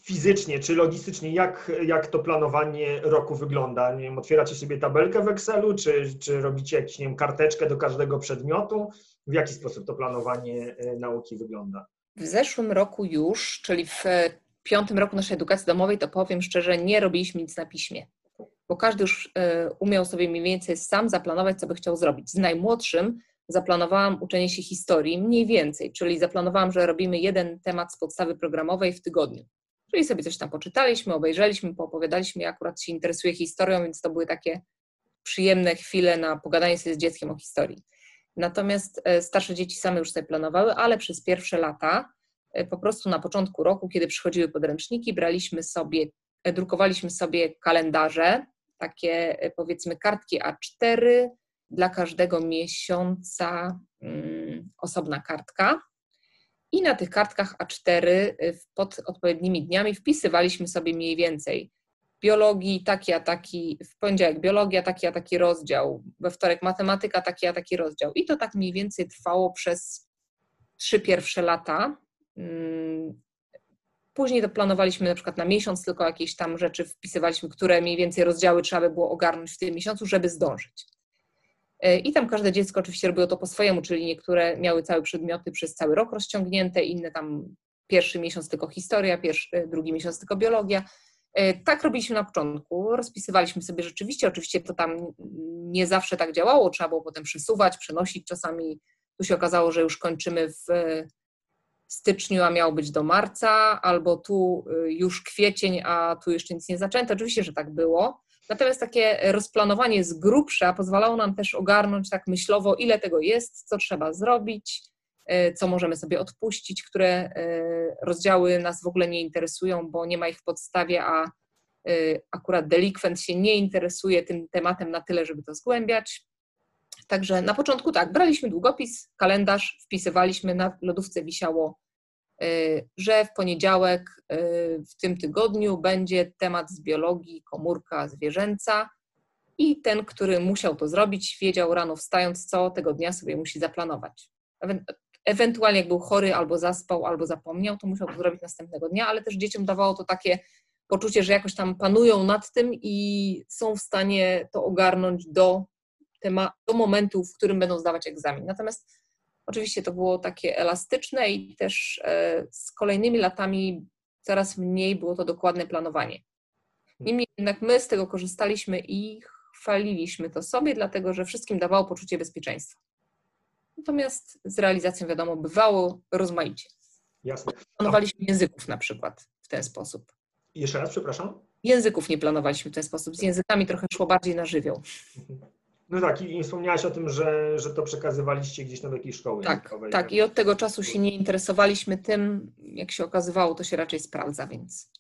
fizycznie czy logistycznie, jak, jak to planowanie roku wygląda? Nie wiem, otwieracie sobie tabelkę w Excelu, czy, czy robicie jakąś karteczkę do każdego przedmiotu? W jaki sposób to planowanie e, nauki wygląda? W zeszłym roku już, czyli w e, piątym roku naszej edukacji domowej, to powiem szczerze, nie robiliśmy nic na piśmie, bo każdy już e, umiał sobie mniej więcej sam zaplanować, co by chciał zrobić. Z najmłodszym zaplanowałam uczenie się historii mniej więcej, czyli zaplanowałam, że robimy jeden temat z podstawy programowej w tygodniu. Czyli sobie coś tam poczytaliśmy, obejrzeliśmy, poopowiadaliśmy. Ja akurat się interesuję historią, więc to były takie przyjemne chwile na pogadanie sobie z dzieckiem o historii. Natomiast e, starsze dzieci same już sobie planowały, ale przez pierwsze lata, e, po prostu na początku roku, kiedy przychodziły podręczniki, braliśmy sobie, e, drukowaliśmy sobie kalendarze, takie powiedzmy kartki A4, dla każdego miesiąca mm, osobna kartka i na tych kartkach A4 y, pod odpowiednimi dniami wpisywaliśmy sobie mniej więcej biologii, taki a taki, w poniedziałek biologia, taki a taki rozdział, we wtorek matematyka, taki a taki rozdział. I to tak mniej więcej trwało przez trzy pierwsze lata. Mm, później to planowaliśmy na przykład na miesiąc, tylko jakieś tam rzeczy wpisywaliśmy, które mniej więcej rozdziały trzeba by było ogarnąć w tym miesiącu, żeby zdążyć. E, I tam każde dziecko oczywiście robiło to po swojemu, czyli niektóre miały całe przedmioty przez cały rok rozciągnięte, inne tam pierwszy miesiąc tylko historia, pierwszy, e, drugi miesiąc tylko biologia. E, tak robiliśmy na początku, rozpisywaliśmy sobie rzeczywiście, oczywiście to tam nie zawsze tak działało, trzeba było potem przesuwać, przenosić, czasami tu się okazało, że już kończymy w styczniu, a miało być do marca, albo tu już kwiecień, a tu jeszcze nic nie zaczęto. Oczywiście, że tak było, Natomiast takie rozplanowanie z grubsza pozwalało nam też ogarnąć tak myślowo, ile tego jest, co trzeba zrobić, e, co możemy sobie odpuścić, które e, rozdziały nas w ogóle nie interesują, bo nie ma ich w podstawie, a e, akurat delikwent się nie interesuje tym tematem na tyle, żeby to zgłębiać. Także na początku tak, braliśmy długopis, kalendarz, wpisywaliśmy, na lodówce wisiało że w poniedziałek y, w tym tygodniu będzie temat z biologii komórka zwierzęca i ten, który musiał to zrobić, wiedział rano wstając, co tego dnia sobie musi zaplanować. Ewentualnie jak był chory, albo zaspał, albo zapomniał, to musiał to zrobić następnego dnia, ale też dzieciom dawało to takie poczucie, że jakoś tam panują nad tym i są w stanie to ogarnąć do, tema- do momentu, w którym będą zdawać egzamin. Natomiast Oczywiście to było takie elastyczne i też e, z kolejnymi latami coraz mniej było to dokładne planowanie. Niemniej jednak my z tego korzystaliśmy i chwaliliśmy to sobie, dlatego że wszystkim dawało poczucie bezpieczeństwa. Natomiast z realizacją, wiadomo, bywało rozmaicie. Jasne. Planowaliśmy języków na przykład w ten sposób. Jeszcze raz, przepraszam? Języków nie planowaliśmy w ten sposób. Z językami trochę szło bardziej na żywioł. Mhm. No tak, i, wspomniałaś o tym, że, że to przekazywaliście gdzieś na jakiejś szkoły tak. Tak, i od tego czasu się nie interesowaliśmy tym, jak się okazywało, to się raczej sprawdza, więc...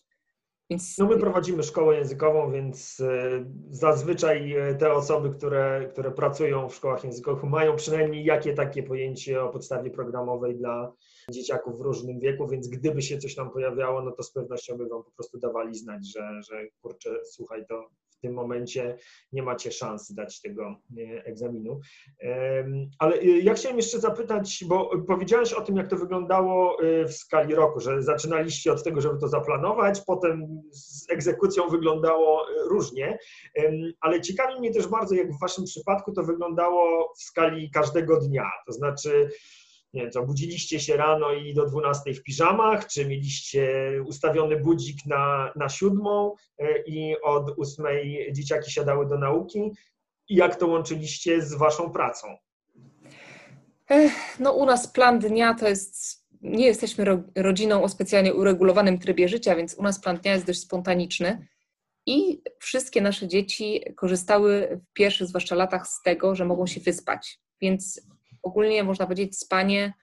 więc... No my prowadzimy szkołę językową, więc e, zazwyczaj e, te osoby, które, które pracują w szkołach językowych mają przynajmniej jakie takie pojęcie o podstawie programowej dla dzieciaków w różnym wieku, więc gdyby się coś tam pojawiało, no to z pewnością by Wam po prostu dawali znać, że, że kurczę, słuchaj, to tym momencie nie macie szans dać tego egzaminu. Ale ja chciałem jeszcze zapytać, bo powiedziałeś o tym, jak to wyglądało w skali roku, że zaczynaliście od tego, żeby to zaplanować, potem z egzekucją wyglądało różnie, ale ciekawi mnie też bardzo, jak w Waszym przypadku to wyglądało w skali każdego dnia. To znaczy, nie wiem, co, budziliście się rano i do 12 w piżamach, czy mieliście ustawiony budzik na, na siódmą e, i od ósmej dzieciaki siadały do nauki? I jak to łączyliście z waszą pracą? No u nas plan dnia to jest, nie jesteśmy rodziną o specjalnie uregulowanym trybie życia, więc u nas plan dnia jest dość spontaniczny. I wszystkie nasze dzieci korzystały w pierwszych, zwłaszcza latach, z tego, że mogą się wyspać. Więc ogólnie można powiedzieć spanie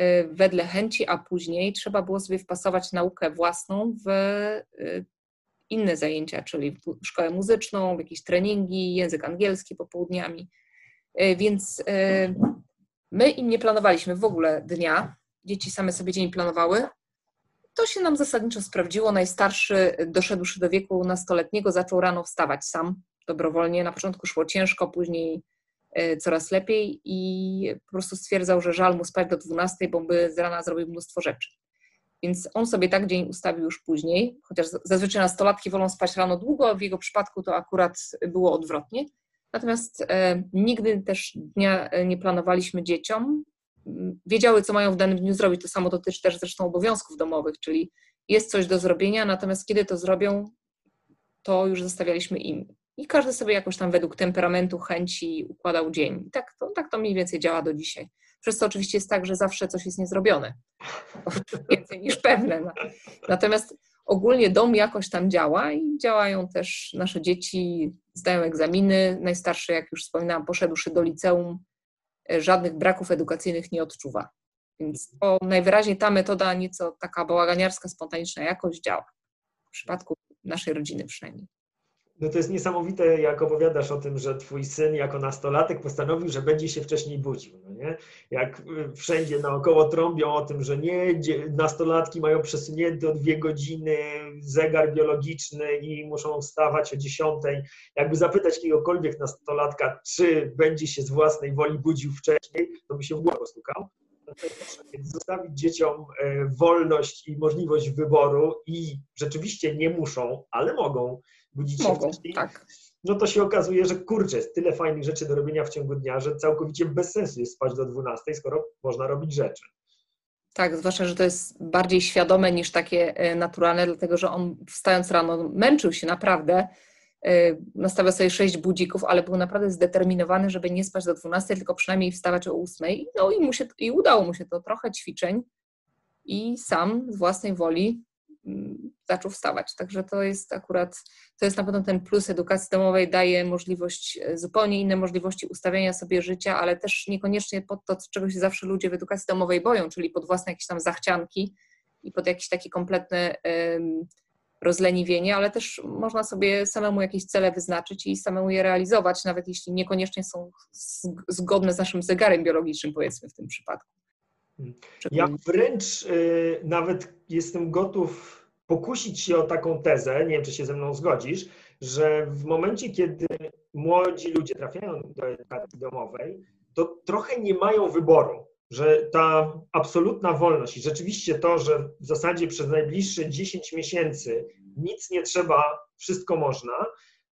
y, wedle chęci, a później trzeba było sobie wpasować naukę własną w y, inne zajęcia, czyli w szkołę muzyczną, w jakieś treningi, język angielski popołudniami. Y, więc my im nie planowaliśmy w ogóle dnia. Dzieci same sobie dzień planowały. To się nam zasadniczo sprawdziło. Najstarszy, doszedłszy do wieku nastoletniego, zaczął rano wstawać sam, dobrowolnie. Na początku szło ciężko, później coraz lepiej i po prostu stwierdzał, że żal mu spać do 12, bo by z rana zrobił mnóstwo rzeczy. Więc on sobie tak dzień ustawił już później, chociaż zazwyczaj nastolatki wolą spać rano długo, w jego przypadku to akurat było odwrotnie. Natomiast e, nigdy też dnia e, nie planowaliśmy dzieciom. Wiedziały, co mają w danym dniu zrobić. To samo dotyczy też zresztą obowiązków domowych, czyli jest coś do zrobienia, natomiast kiedy to zrobią, to już zostawialiśmy im. I każdy sobie jakoś tam według temperamentu, chęci układał dzień. I tak to, tak to mniej więcej działa do dzisiaj. Przez to oczywiście jest tak, że zawsze coś jest niezrobione. *laughs* Więcej niż pewne. Natomiast ogólnie dom jakoś tam działa i działają też nasze dzieci, zdają egzaminy. Najstarszy, jak już wspominałam, poszedłszy do liceum, e, żadnych braków edukacyjnych nie odczuwa. Więc to najwyraźniej ta metoda, nieco taka bałaganiarska, spontaniczna jakoś działa. W przypadku naszej rodziny przynajmniej. No to jest niesamowite, jak opowiadasz o tym, że twój syn jako nastolatek postanowił, że będzie się wcześniej budził. No nie? Jak y, wszędzie naokoło trąbią o tym, że nie, nastolatki mają przesunięty o dwie godziny zegar biologiczny i muszą wstawać o dziesiątej. Jakby zapytać jakiegokolwiek nastolatka, czy będzie się z własnej woli budził wcześniej, to by się w głowę postukał. Więc zostawić dzieciom e, wolność i możliwość wyboru i rzeczywiście nie muszą, ale mogą budzić się Mogą, wcześniej, tak. no to się okazuje, że kurczę, jest tyle fajnych rzeczy do robienia w ciągu dnia, że całkowicie bez sensu jest spać do 12, skoro można robić rzeczy. Tak, zwłaszcza, że to jest bardziej świadome niż takie e, naturalne, dlatego że on wstając rano męczył się naprawdę, e, nastawiał sobie sześć budzików, ale był naprawdę zdeterminowany, żeby nie spać do 12, tylko przynajmniej wstawać o 8. No i, mu się, i udało mu się to trochę ćwiczeń i sam z własnej woli zaczął wstawać. Także to jest akurat, to jest na pewno ten plus edukacji domowej, daje możliwość, e, zupełnie inne możliwości ustawiania sobie życia, ale też niekoniecznie pod to, czego się zawsze ludzie w edukacji domowej boją, czyli pod własne jakieś tam zachcianki i pod jakieś takie kompletne rozleniwienie, ale też można sobie samemu jakieś cele wyznaczyć i samemu je realizować, nawet jeśli niekoniecznie są zgodne z naszym zegarem biologicznym, powiedzmy w tym przypadku. Ja wręcz y, nawet jestem gotów pokusić się o taką tezę, nie wiem, czy się ze mną zgodzisz, że w momencie, kiedy młodzi ludzie trafiają do edukacji domowej, to trochę nie mają wyboru, że ta absolutna wolność i rzeczywiście to, że w zasadzie przez najbliższe 10 miesięcy nic nie trzeba, wszystko można,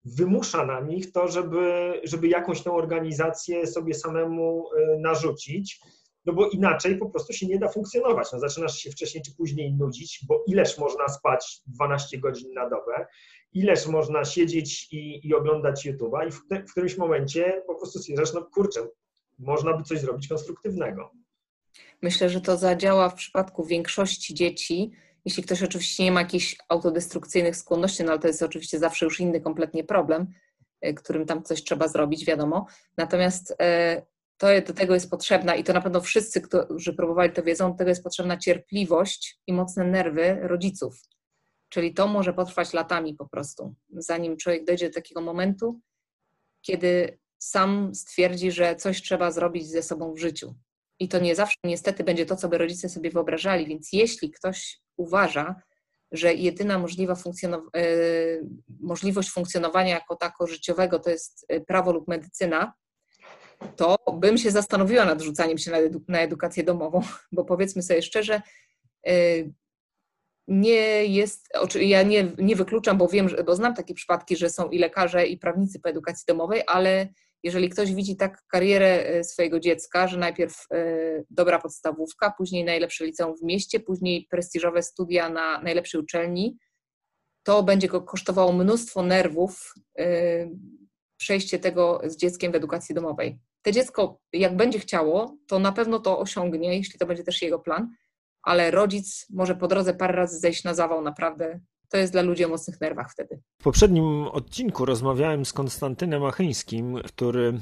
wymusza na nich to, żeby, żeby jakąś tą organizację sobie samemu y, narzucić no bo inaczej po prostu się nie da funkcjonować. No, zaczynasz się wcześniej czy później nudzić, bo ileż można spać 12 godzin na dobę, ileż można siedzieć i, i oglądać YouTube'a i w, w którymś momencie po prostu stwierdzasz, no kurczę, można by coś zrobić konstruktywnego. Myślę, że to zadziała w przypadku większości dzieci, jeśli ktoś oczywiście nie ma jakichś autodestrukcyjnych skłonności, no ale to jest oczywiście zawsze już inny kompletnie problem, y, którym tam coś trzeba zrobić, wiadomo. Natomiast e, to do tego jest potrzebna i to na pewno wszyscy, którzy próbowali to wiedzą, do tego jest potrzebna cierpliwość i mocne nerwy rodziców. Czyli to może potrwać latami po prostu, zanim człowiek dojdzie do takiego momentu, kiedy sam stwierdzi, że coś trzeba zrobić ze sobą w życiu. I to nie zawsze niestety będzie to, co by rodzice sobie wyobrażali, więc jeśli ktoś uważa, że jedyna możliwa funkcjonow możliwość funkcjonowania jako tako życiowego to jest prawo lub medycyna, to bym się zastanowiła nad rzucaniem się na, edu na edukację domową, *laughs* bo powiedzmy sobie szczerze, nie jest, ja nie, nie wykluczam, bo wiem, bo znam takie przypadki, że są i lekarze, i prawnicy po edukacji domowej, ale jeżeli ktoś widzi tak karierę e, swojego dziecka, że najpierw e, dobra podstawówka, później najlepsze liceum w mieście, później prestiżowe studia na najlepszej uczelni, to będzie go kosztowało mnóstwo nerwów przejście tego z dzieckiem w edukacji domowej. Te dziecko, jak będzie chciało, to na pewno to osiągnie, jeśli to będzie też jego plan, ale rodzic może po drodze parę razy zejść na zawał, naprawdę to jest dla ludzi o mocnych nerwach wtedy. W poprzednim odcinku rozmawiałem z Konstantynem Achyńskim, który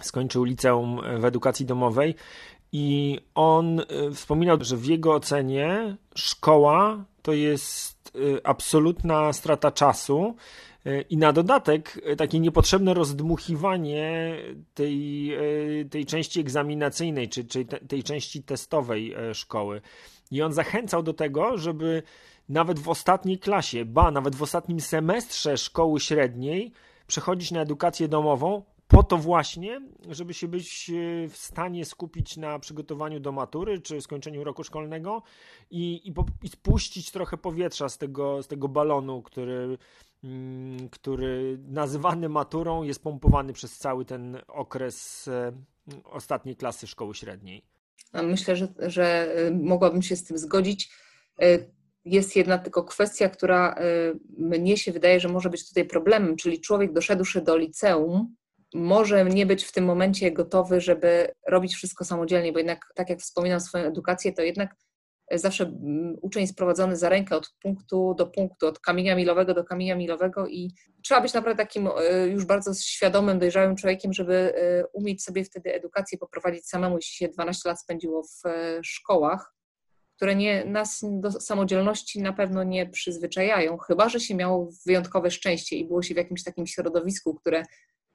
skończył liceum w edukacji domowej i on y, wspominał, że w jego ocenie szkoła to jest y, absolutna strata czasu i na dodatek takie niepotrzebne rozdmuchiwanie tej, tej części egzaminacyjnej, czy, czy tej części testowej szkoły. I on zachęcał do tego, żeby nawet w ostatniej klasie, ba, nawet w ostatnim semestrze szkoły średniej przechodzić na edukację domową, po to właśnie, żeby się być e, w stanie skupić na przygotowaniu do matury czy skończeniu roku szkolnego i, i, po, i spuścić trochę powietrza z tego, z tego balonu, który, który nazywany maturą jest pompowany przez cały ten okres e, ostatniej klasy szkoły średniej. Myślę, że, że e, mogłabym się z tym zgodzić. Jest jedna tylko kwestia, która mnie się wydaje, że może być tutaj problemem, czyli człowiek doszedłszy do liceum, może nie być w tym momencie gotowy, żeby robić wszystko samodzielnie, bo jednak, tak jak wspominam swoją edukację, to jednak zawsze mm, uczeń jest prowadzony za rękę od punktu do punktu, od kamienia milowego do kamienia milowego i trzeba być naprawdę takim e, już bardzo świadomym, dojrzałym człowiekiem, żeby e, umieć sobie wtedy edukację poprowadzić samemu, jeśli się 12 lat spędziło w e, szkołach, które nie, nas do samodzielności na pewno nie przyzwyczajają, chyba że się miało wyjątkowe szczęście i było się w jakimś takim środowisku, które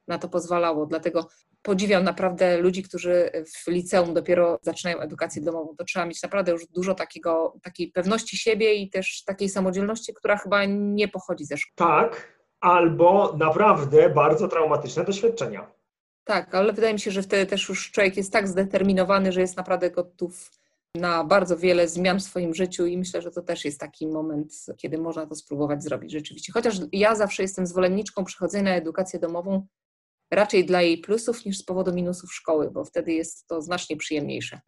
na to pozwalało. Dlatego podziwiam naprawdę ludzi, którzy w liceum dopiero zaczynają edukację domową. To trzeba mieć naprawdę już dużo takiego, takiej pewności siebie i też takiej samodzielności, która chyba nie pochodzi ze szkoły. Tak, albo naprawdę bardzo traumatyczne doświadczenia. Tak, ale wydaje mi się, że wtedy też już człowiek jest tak zdeterminowany, że jest naprawdę gotów na bardzo wiele zmian w swoim życiu i myślę, że to też jest taki moment, kiedy można to spróbować zrobić rzeczywiście. Chociaż ja zawsze jestem zwolenniczką przechodzenia na edukację domową raczej dla jej plusów niż z powodu minusów szkoły, bo wtedy jest to znacznie przyjemniejsze.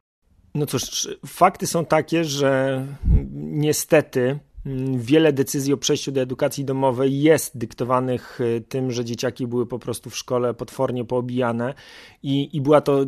No cóż, fakty są takie, że niestety wiele decyzji o przejściu do edukacji domowej jest dyktowanych y, tym, że dzieciaki były po prostu w szkole potwornie poobijane i, i była to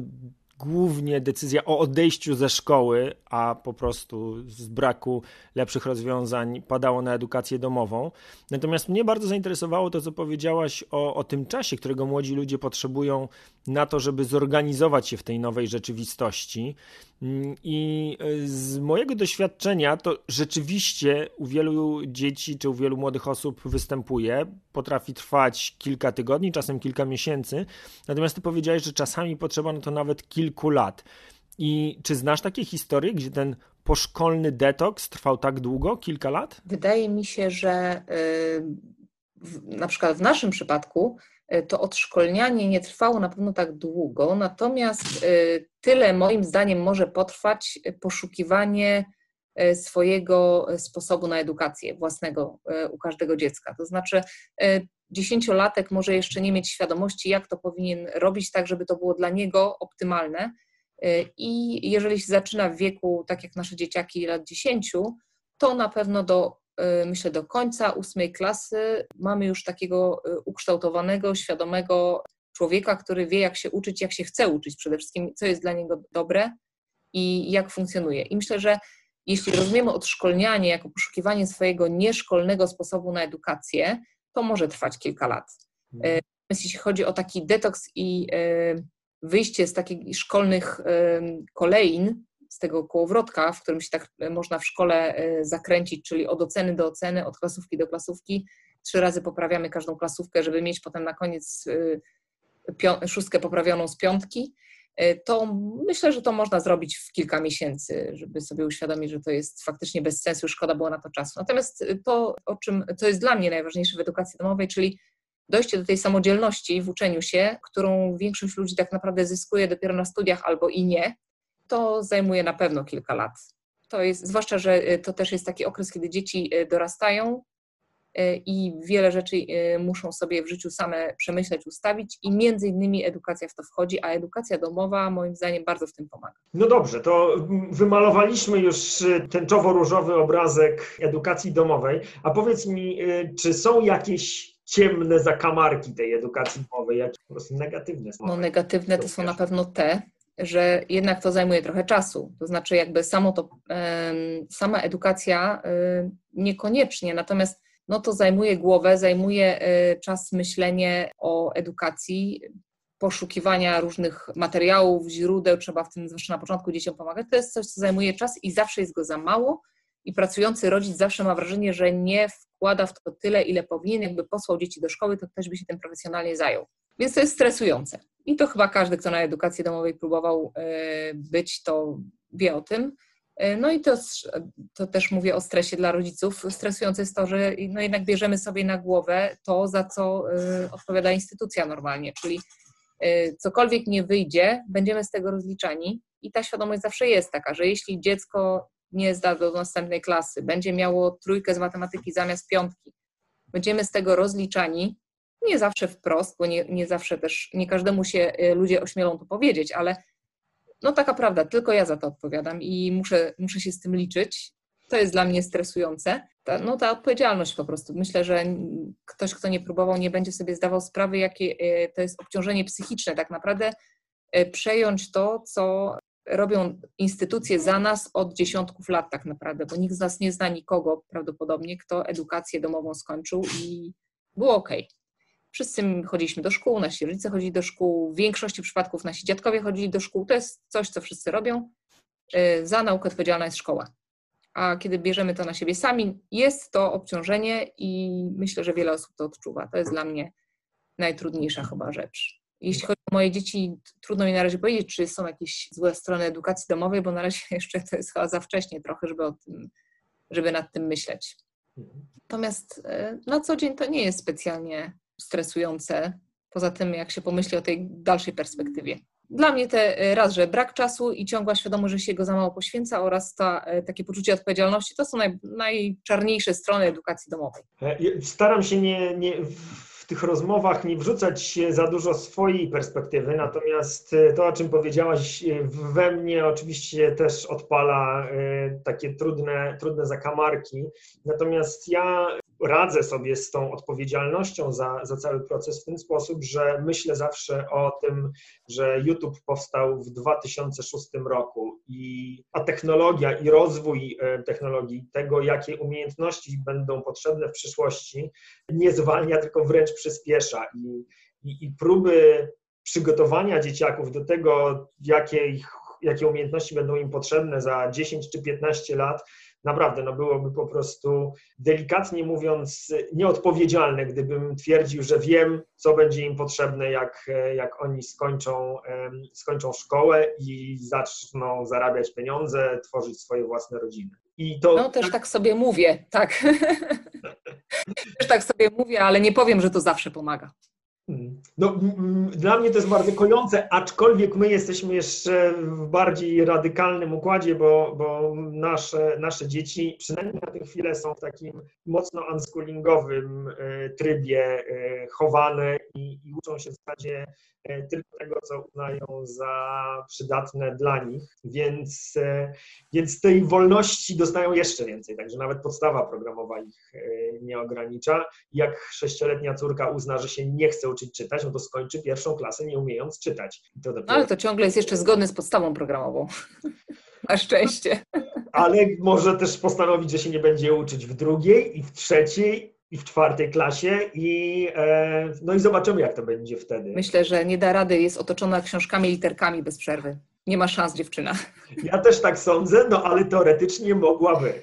głównie decyzja o odejściu ze szkoły, a po prostu z braku lepszych rozwiązań padało na edukację domową. Natomiast mnie bardzo zainteresowało to, co powiedziałaś o, o tym czasie, którego młodzi ludzie potrzebują na to, żeby zorganizować się w tej nowej rzeczywistości. Mm, I e, z mojego doświadczenia to rzeczywiście u wielu dzieci czy u wielu młodych osób występuje. Potrafi trwać kilka tygodni, czasem kilka miesięcy. Natomiast ty powiedziałeś, że czasami potrzeba na to nawet kilku lat. I czy znasz takie historie, gdzie ten poszkolny detoks trwał tak długo, kilka lat? Wydaje mi się, że yy, na przykład w naszym przypadku to odszkolnianie nie trwało na pewno tak długo, natomiast e, tyle moim zdaniem może potrwać poszukiwanie e, swojego sposobu na edukację własnego u każdego dziecka. To znaczy, dziesięciolatek może jeszcze nie mieć świadomości, jak to powinien robić, tak żeby to było dla niego optymalne. I jeżeli się zaczyna w wieku, tak jak nasze dzieciaki, lat 10, to na pewno do myślę, do końca ósmej klasy mamy już takiego y, ukształtowanego, świadomego człowieka, który wie, jak się uczyć, jak się chce uczyć przede wszystkim, co jest dla niego dobre i jak funkcjonuje. I myślę, że jeśli rozumiemy odszkolnianie jako poszukiwanie swojego nieszkolnego sposobu na edukację, to może trwać kilka lat. Mhm. Y, jeśli chodzi o taki detoks i wyjście z takich szkolnych kolejn, z tego kołowrotka, w którym się tak e, można w szkole e, zakręcić, czyli od oceny do oceny, od klasówki do klasówki. Trzy razy poprawiamy każdą klasówkę, żeby mieć potem na koniec e, szóstkę poprawioną z piątki. to myślę, że to można zrobić w kilka miesięcy, żeby sobie uświadomić, że to jest faktycznie bez sensu, szkoda było na to czasu. Natomiast to, o czym, co jest dla mnie najważniejsze w edukacji domowej, czyli dojście do tej samodzielności w uczeniu się, którą większość ludzi tak naprawdę zyskuje dopiero na studiach albo i nie, to zajmuje na pewno kilka lat. To jest, zwłaszcza, że y, to też jest taki okres, kiedy dzieci y, dorastają y, i wiele rzeczy muszą sobie w życiu same przemyśleć, ustawić i między innymi edukacja w to wchodzi, a edukacja domowa moim zdaniem bardzo w tym pomaga. No dobrze, to wymalowaliśmy już tęczowo-różowy obrazek edukacji domowej, a powiedz mi, czy są jakieś ciemne zakamarki tej edukacji domowej, jakie po prostu negatywne są? No negatywne to są na pewno te, że jednak to zajmuje trochę czasu. To znaczy, jakby samo to, sama edukacja niekoniecznie, natomiast no to zajmuje głowę, zajmuje y, czas myślenie o edukacji, poszukiwania różnych materiałów, źródeł, trzeba w tym, zwłaszcza na początku, dzieciom pomagać. To jest coś, co zajmuje czas i zawsze jest go za mało. I pracujący rodzic zawsze ma wrażenie, że nie wkłada w to tyle, ile powinien. Jakby posłał dzieci do szkoły, to ktoś by się tym profesjonalnie zajął. Więc to jest stresujące. I to chyba każdy, kto na edukacji domowej próbował e, być, to wie o tym. E, no i to, to też mówię o stresie dla rodziców. Stresujące jest to, że no jednak bierzemy sobie na głowę to, za co e, odpowiada instytucja normalnie, czyli cokolwiek nie wyjdzie, będziemy z tego rozliczani i ta świadomość zawsze jest taka, że jeśli dziecko nie zda do następnej klasy, będzie miało trójkę z matematyki zamiast piątki, będziemy z tego rozliczani, nie zawsze wprost, bo nie, nie zawsze też, nie każdemu się y, ludzie ośmielą to powiedzieć, ale no taka prawda, tylko ja za to odpowiadam i muszę, muszę się z tym liczyć. To jest dla mnie stresujące. Ta, no ta odpowiedzialność po prostu. Myślę, że ktoś, kto nie próbował, nie będzie sobie zdawał sprawy, jakie y, to jest obciążenie psychiczne. Tak naprawdę y, przejąć to, co robią instytucje za nas od dziesiątków lat tak naprawdę, bo nikt z nas nie zna nikogo prawdopodobnie, kto edukację domową skończył i było ok. Wszyscy chodziliśmy do szkół, nasi rodzice chodzili do szkół, w większości przypadków nasi dziadkowie chodzili do szkół. To jest coś, co wszyscy robią. Y, za naukę odpowiedzialna jest szkoła. A kiedy bierzemy to na siebie sami, jest to obciążenie i myślę, że wiele osób to odczuwa. To jest dla mnie najtrudniejsza chyba rzecz. Jeśli chodzi o moje dzieci, trudno mi na razie powiedzieć, czy są jakieś złe strony edukacji domowej, bo na razie *laughs* jeszcze to jest chyba za wcześnie trochę, żeby, o tym, żeby nad tym myśleć. Natomiast y, na co dzień to nie jest specjalnie stresujące, poza tym jak się pomyśli o tej dalszej perspektywie. Dla mnie te e, raz, że brak czasu i ciągła świadomość, że się go za mało poświęca oraz ta, e, takie poczucie odpowiedzialności, to są naj, najczarniejsze strony edukacji domowej. E, staram się nie, nie w tych rozmowach nie wrzucać za dużo swojej perspektywy, natomiast to, o czym powiedziałaś, we mnie oczywiście też odpala takie trudne, trudne zakamarki. Natomiast ja radzę sobie z tą odpowiedzialnością za, za cały proces w ten sposób, że myślę zawsze o tym, że YouTube powstał w 2006 roku i technologia i rozwój e, technologii, tego jakie umiejętności będą potrzebne w przyszłości, nie zwalnia, tylko wręcz przyspiesza. I, i, i próby przygotowania dzieciaków do tego, jakie, ich, jakie umiejętności będą im potrzebne za 10 czy 15 lat, naprawdę no byłoby po prostu delikatnie mówiąc nieodpowiedzialne, gdybym twierdził, że wiem, co będzie im potrzebne, jak, jak oni skończą, skończą szkołę i zaczną zarabiać pieniądze, tworzyć swoje własne rodziny. I to, no też tak, sobie mówię, tak. *laughs* też tak sobie mówię, ale nie powiem, że to zawsze pomaga. No, dla mnie to jest bardzo kojące, aczkolwiek my jesteśmy jeszcze w bardziej radykalnym układzie, bo, bo nasze, nasze dzieci przynajmniej na tę chwilę są w takim mocno unschoolingowym e, trybie e, chowane i, i uczą się w zasadzie E, tylko tego, co uznają za przydatne dla nich, więc, więc tej wolności dostają jeszcze więcej, także nawet podstawa programowa ich nie ogranicza. Jak sześcioletnia córka uzna, że się nie chce uczyć czytać, no to skończy pierwszą klasę nie umiejąc czytać. To dopiero... Ale to ciągle jest jeszcze zgodne z podstawą programową. *laughs* Na szczęście. Ale może też postanowić, że się nie będzie uczyć w drugiej i w trzeciej i w czwartej klasie i e, no i zobaczymy, jak to będzie wtedy. Myślę, że nie da rady, jest otoczona książkami, literkami bez przerwy. Nie ma szans dziewczyna. Ja też tak sądzę, no ale teoretycznie mogłaby.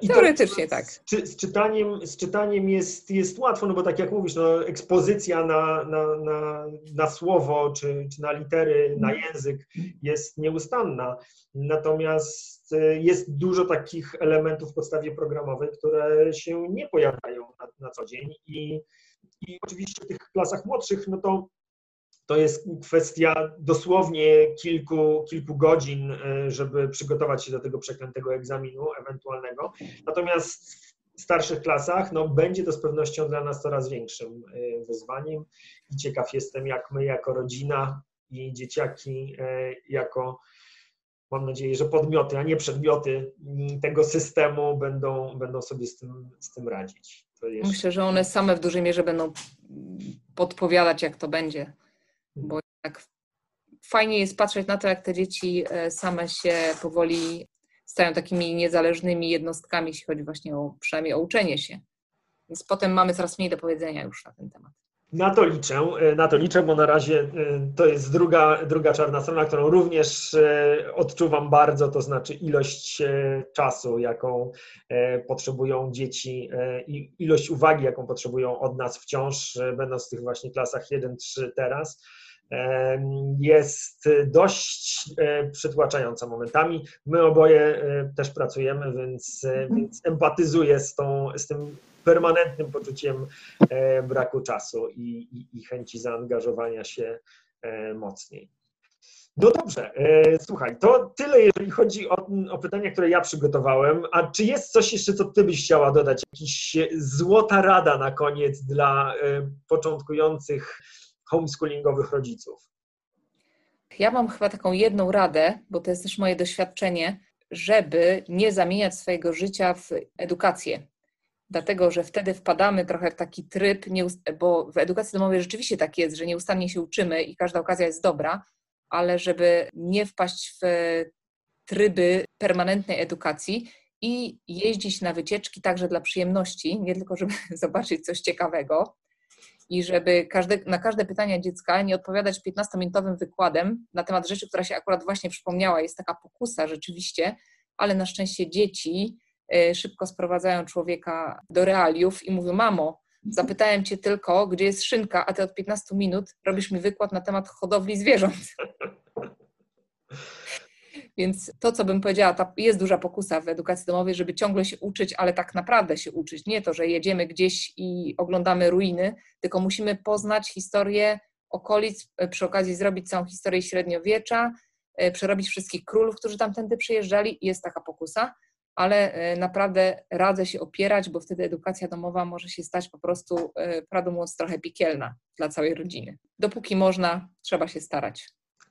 I Teoretycznie to, tak. Z, z, czytaniem, z czytaniem jest, jest łatwo, no bo tak jak mówisz, no, ekspozycja na, na, na, na słowo czy, czy na litery, na mhm. język jest nieustanna. Natomiast e, jest dużo takich elementów w podstawie programowej, które się nie pojawiają na, na co dzień i, i oczywiście w tych klasach młodszych, no to to jest kwestia dosłownie kilku, kilku godzin, e, żeby przygotować się do tego przeklętego egzaminu ewentualnego. Natomiast w starszych klasach no, będzie to z pewnością dla nas coraz większym e, wyzwaniem i ciekaw jestem, jak my jako rodzina i dzieciaki e, jako mam nadzieję, że podmioty, a nie przedmioty tego systemu będą, będą sobie z tym, z tym radzić. Myślę, że one same w dużej mierze będą podpowiadać, jak to będzie bo tak fajnie jest patrzeć na to, jak te dzieci e, same się powoli stają takimi niezależnymi jednostkami, jeśli chodzi właśnie o, przynajmniej o uczenie się. Więc potem mamy coraz mniej do powiedzenia już na ten temat. Na to liczę, e, na to liczę, bo na razie e, to jest druga, druga czarna strona, którą również odczuwam bardzo, to znaczy ilość czasu, jaką potrzebują dzieci i ilość uwagi, jaką potrzebują od nas wciąż, będąc w tych właśnie klasach 1-3 teraz jest dość e, przytłaczająca momentami. My oboje e, też pracujemy, więc, e, mhm. więc empatyzuję z, tą, z tym permanentnym poczuciem braku czasu i, i, i chęci zaangażowania się mocniej. No dobrze, słuchaj, to tyle, jeżeli chodzi o, o, pytania, które ja przygotowałem. A czy jest coś jeszcze, co Ty byś chciała dodać? Jakiś złota rada na koniec dla początkujących homeschoolingowych rodziców? Ja mam chyba taką jedną radę, bo to jest też moje doświadczenie, żeby nie zamieniać swojego życia w edukację. Dlatego, że wtedy wpadamy trochę w taki tryb, bo w edukacji domowej rzeczywiście tak jest, że nieustannie się uczymy i każda okazja jest dobra, ale żeby nie wpaść w tryby permanentnej edukacji i jeździć na wycieczki także dla przyjemności, nie tylko żeby *laughs* zobaczyć coś ciekawego, i żeby każde, na każde pytanie dziecka nie odpowiadać 15-minutowym wykładem na temat rzeczy, która się akurat właśnie przypomniała. Jest taka pokusa rzeczywiście, ale na szczęście dzieci e, szybko sprowadzają człowieka do realiów i mówią: Mamo, zapytałem cię tylko, gdzie jest szynka, a ty od 15 minut robisz mi wykład na temat hodowli zwierząt. *laughs* Więc to, co bym powiedziała, jest duża pokusa w edukacji domowej, żeby ciągle się uczyć, ale tak naprawdę się uczyć. Nie to, że jedziemy gdzieś i oglądamy ruiny, tylko musimy poznać historię okolic, e, przy okazji zrobić całą historię średniowiecza, e, przerobić wszystkich królów, którzy tamtędy przyjeżdżali. Jest taka pokusa, ale e, naprawdę radzę się opierać, bo wtedy edukacja domowa może się stać po prostu, prawdę mówiąc, trochę piekielna dla całej rodziny. Dopóki można, trzeba się starać.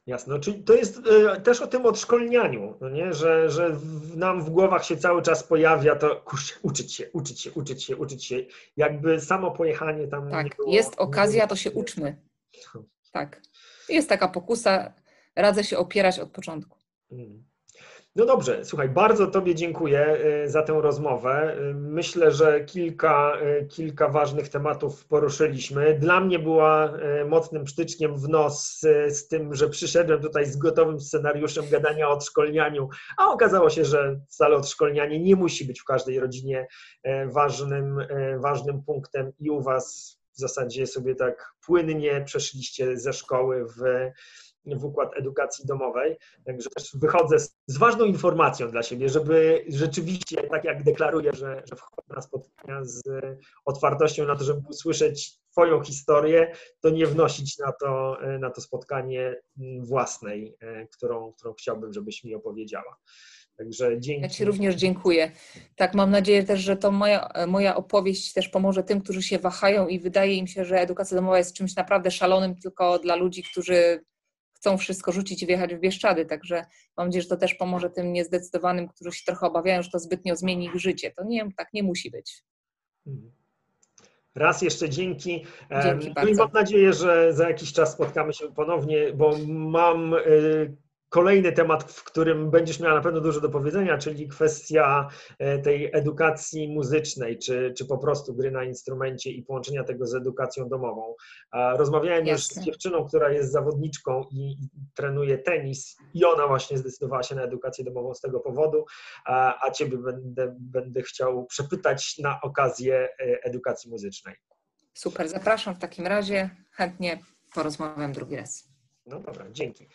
Jasne, no, czyli to jest e, też o tym odszkolnianiu, no nie? Że, że nam w głowach się cały czas pojawia to, kurczę, uczyć się, uczyć się, uczyć się, uczyć się. Jakby samo pojechanie tam Tak, było, jest okazja, to się uczmy. Tak. Jest taka pokusa, radzę się opierać od początku. Mm. No dobrze, słuchaj, bardzo Tobie dziękuję y, za tę rozmowę. Y, myślę, że kilka, y, kilka ważnych tematów poruszyliśmy. Dla mnie była mocnym psztyczkiem w nos z tym, że przyszedłem tutaj z gotowym scenariuszem gadania o odszkolnianiu, a okazało się, że wcale odszkolnianie nie musi być w każdej rodzinie ważnym, ważnym punktem i u Was w zasadzie sobie tak płynnie przeszliście ze szkoły w w układ edukacji domowej. Także też wychodzę z, z, ważną informacją dla siebie, żeby rzeczywiście, tak jak deklaruję, że, że wchodzę na spotkania z otwartością na to, żeby usłyszeć Twoją historię, to nie wnosić na to, na to spotkanie własnej, którą, którą chciałbym, żebyś mi opowiedziała. Także dzięki. Ja Ci również dziękuję. Tak, mam nadzieję też, że to moja, moja opowieść też pomoże tym, którzy się wahają i wydaje im się, że edukacja domowa jest czymś naprawdę szalonym tylko dla ludzi, którzy chcą wszystko rzucić i wjechać w Bieszczady, także mam nadzieję, że to też pomoże tym niezdecydowanym, którzy się trochę obawiają, że to zbytnio zmieni ich życie. To nie, tak nie musi być. Mhm. Raz jeszcze dzięki. dzięki no i mam nadzieję, że za jakiś czas spotkamy się ponownie, bo mam y, kolejny temat, w którym będziesz miała na pewno dużo do powiedzenia, czyli kwestia e, tej edukacji muzycznej, czy, czy po prostu gry na instrumencie i połączenia tego z edukacją domową. Rozmawiałem Jasne. już z dziewczyną, która jest zawodniczką i, i trenuje tenis i ona właśnie zdecydowała się na edukację domową z tego powodu, a, a Ciebie będę, będę chciał przepytać na okazję e, edukacji muzycznej. Super, zapraszam w takim razie, chętnie porozmawiam drugi raz. No dobra, dzięki.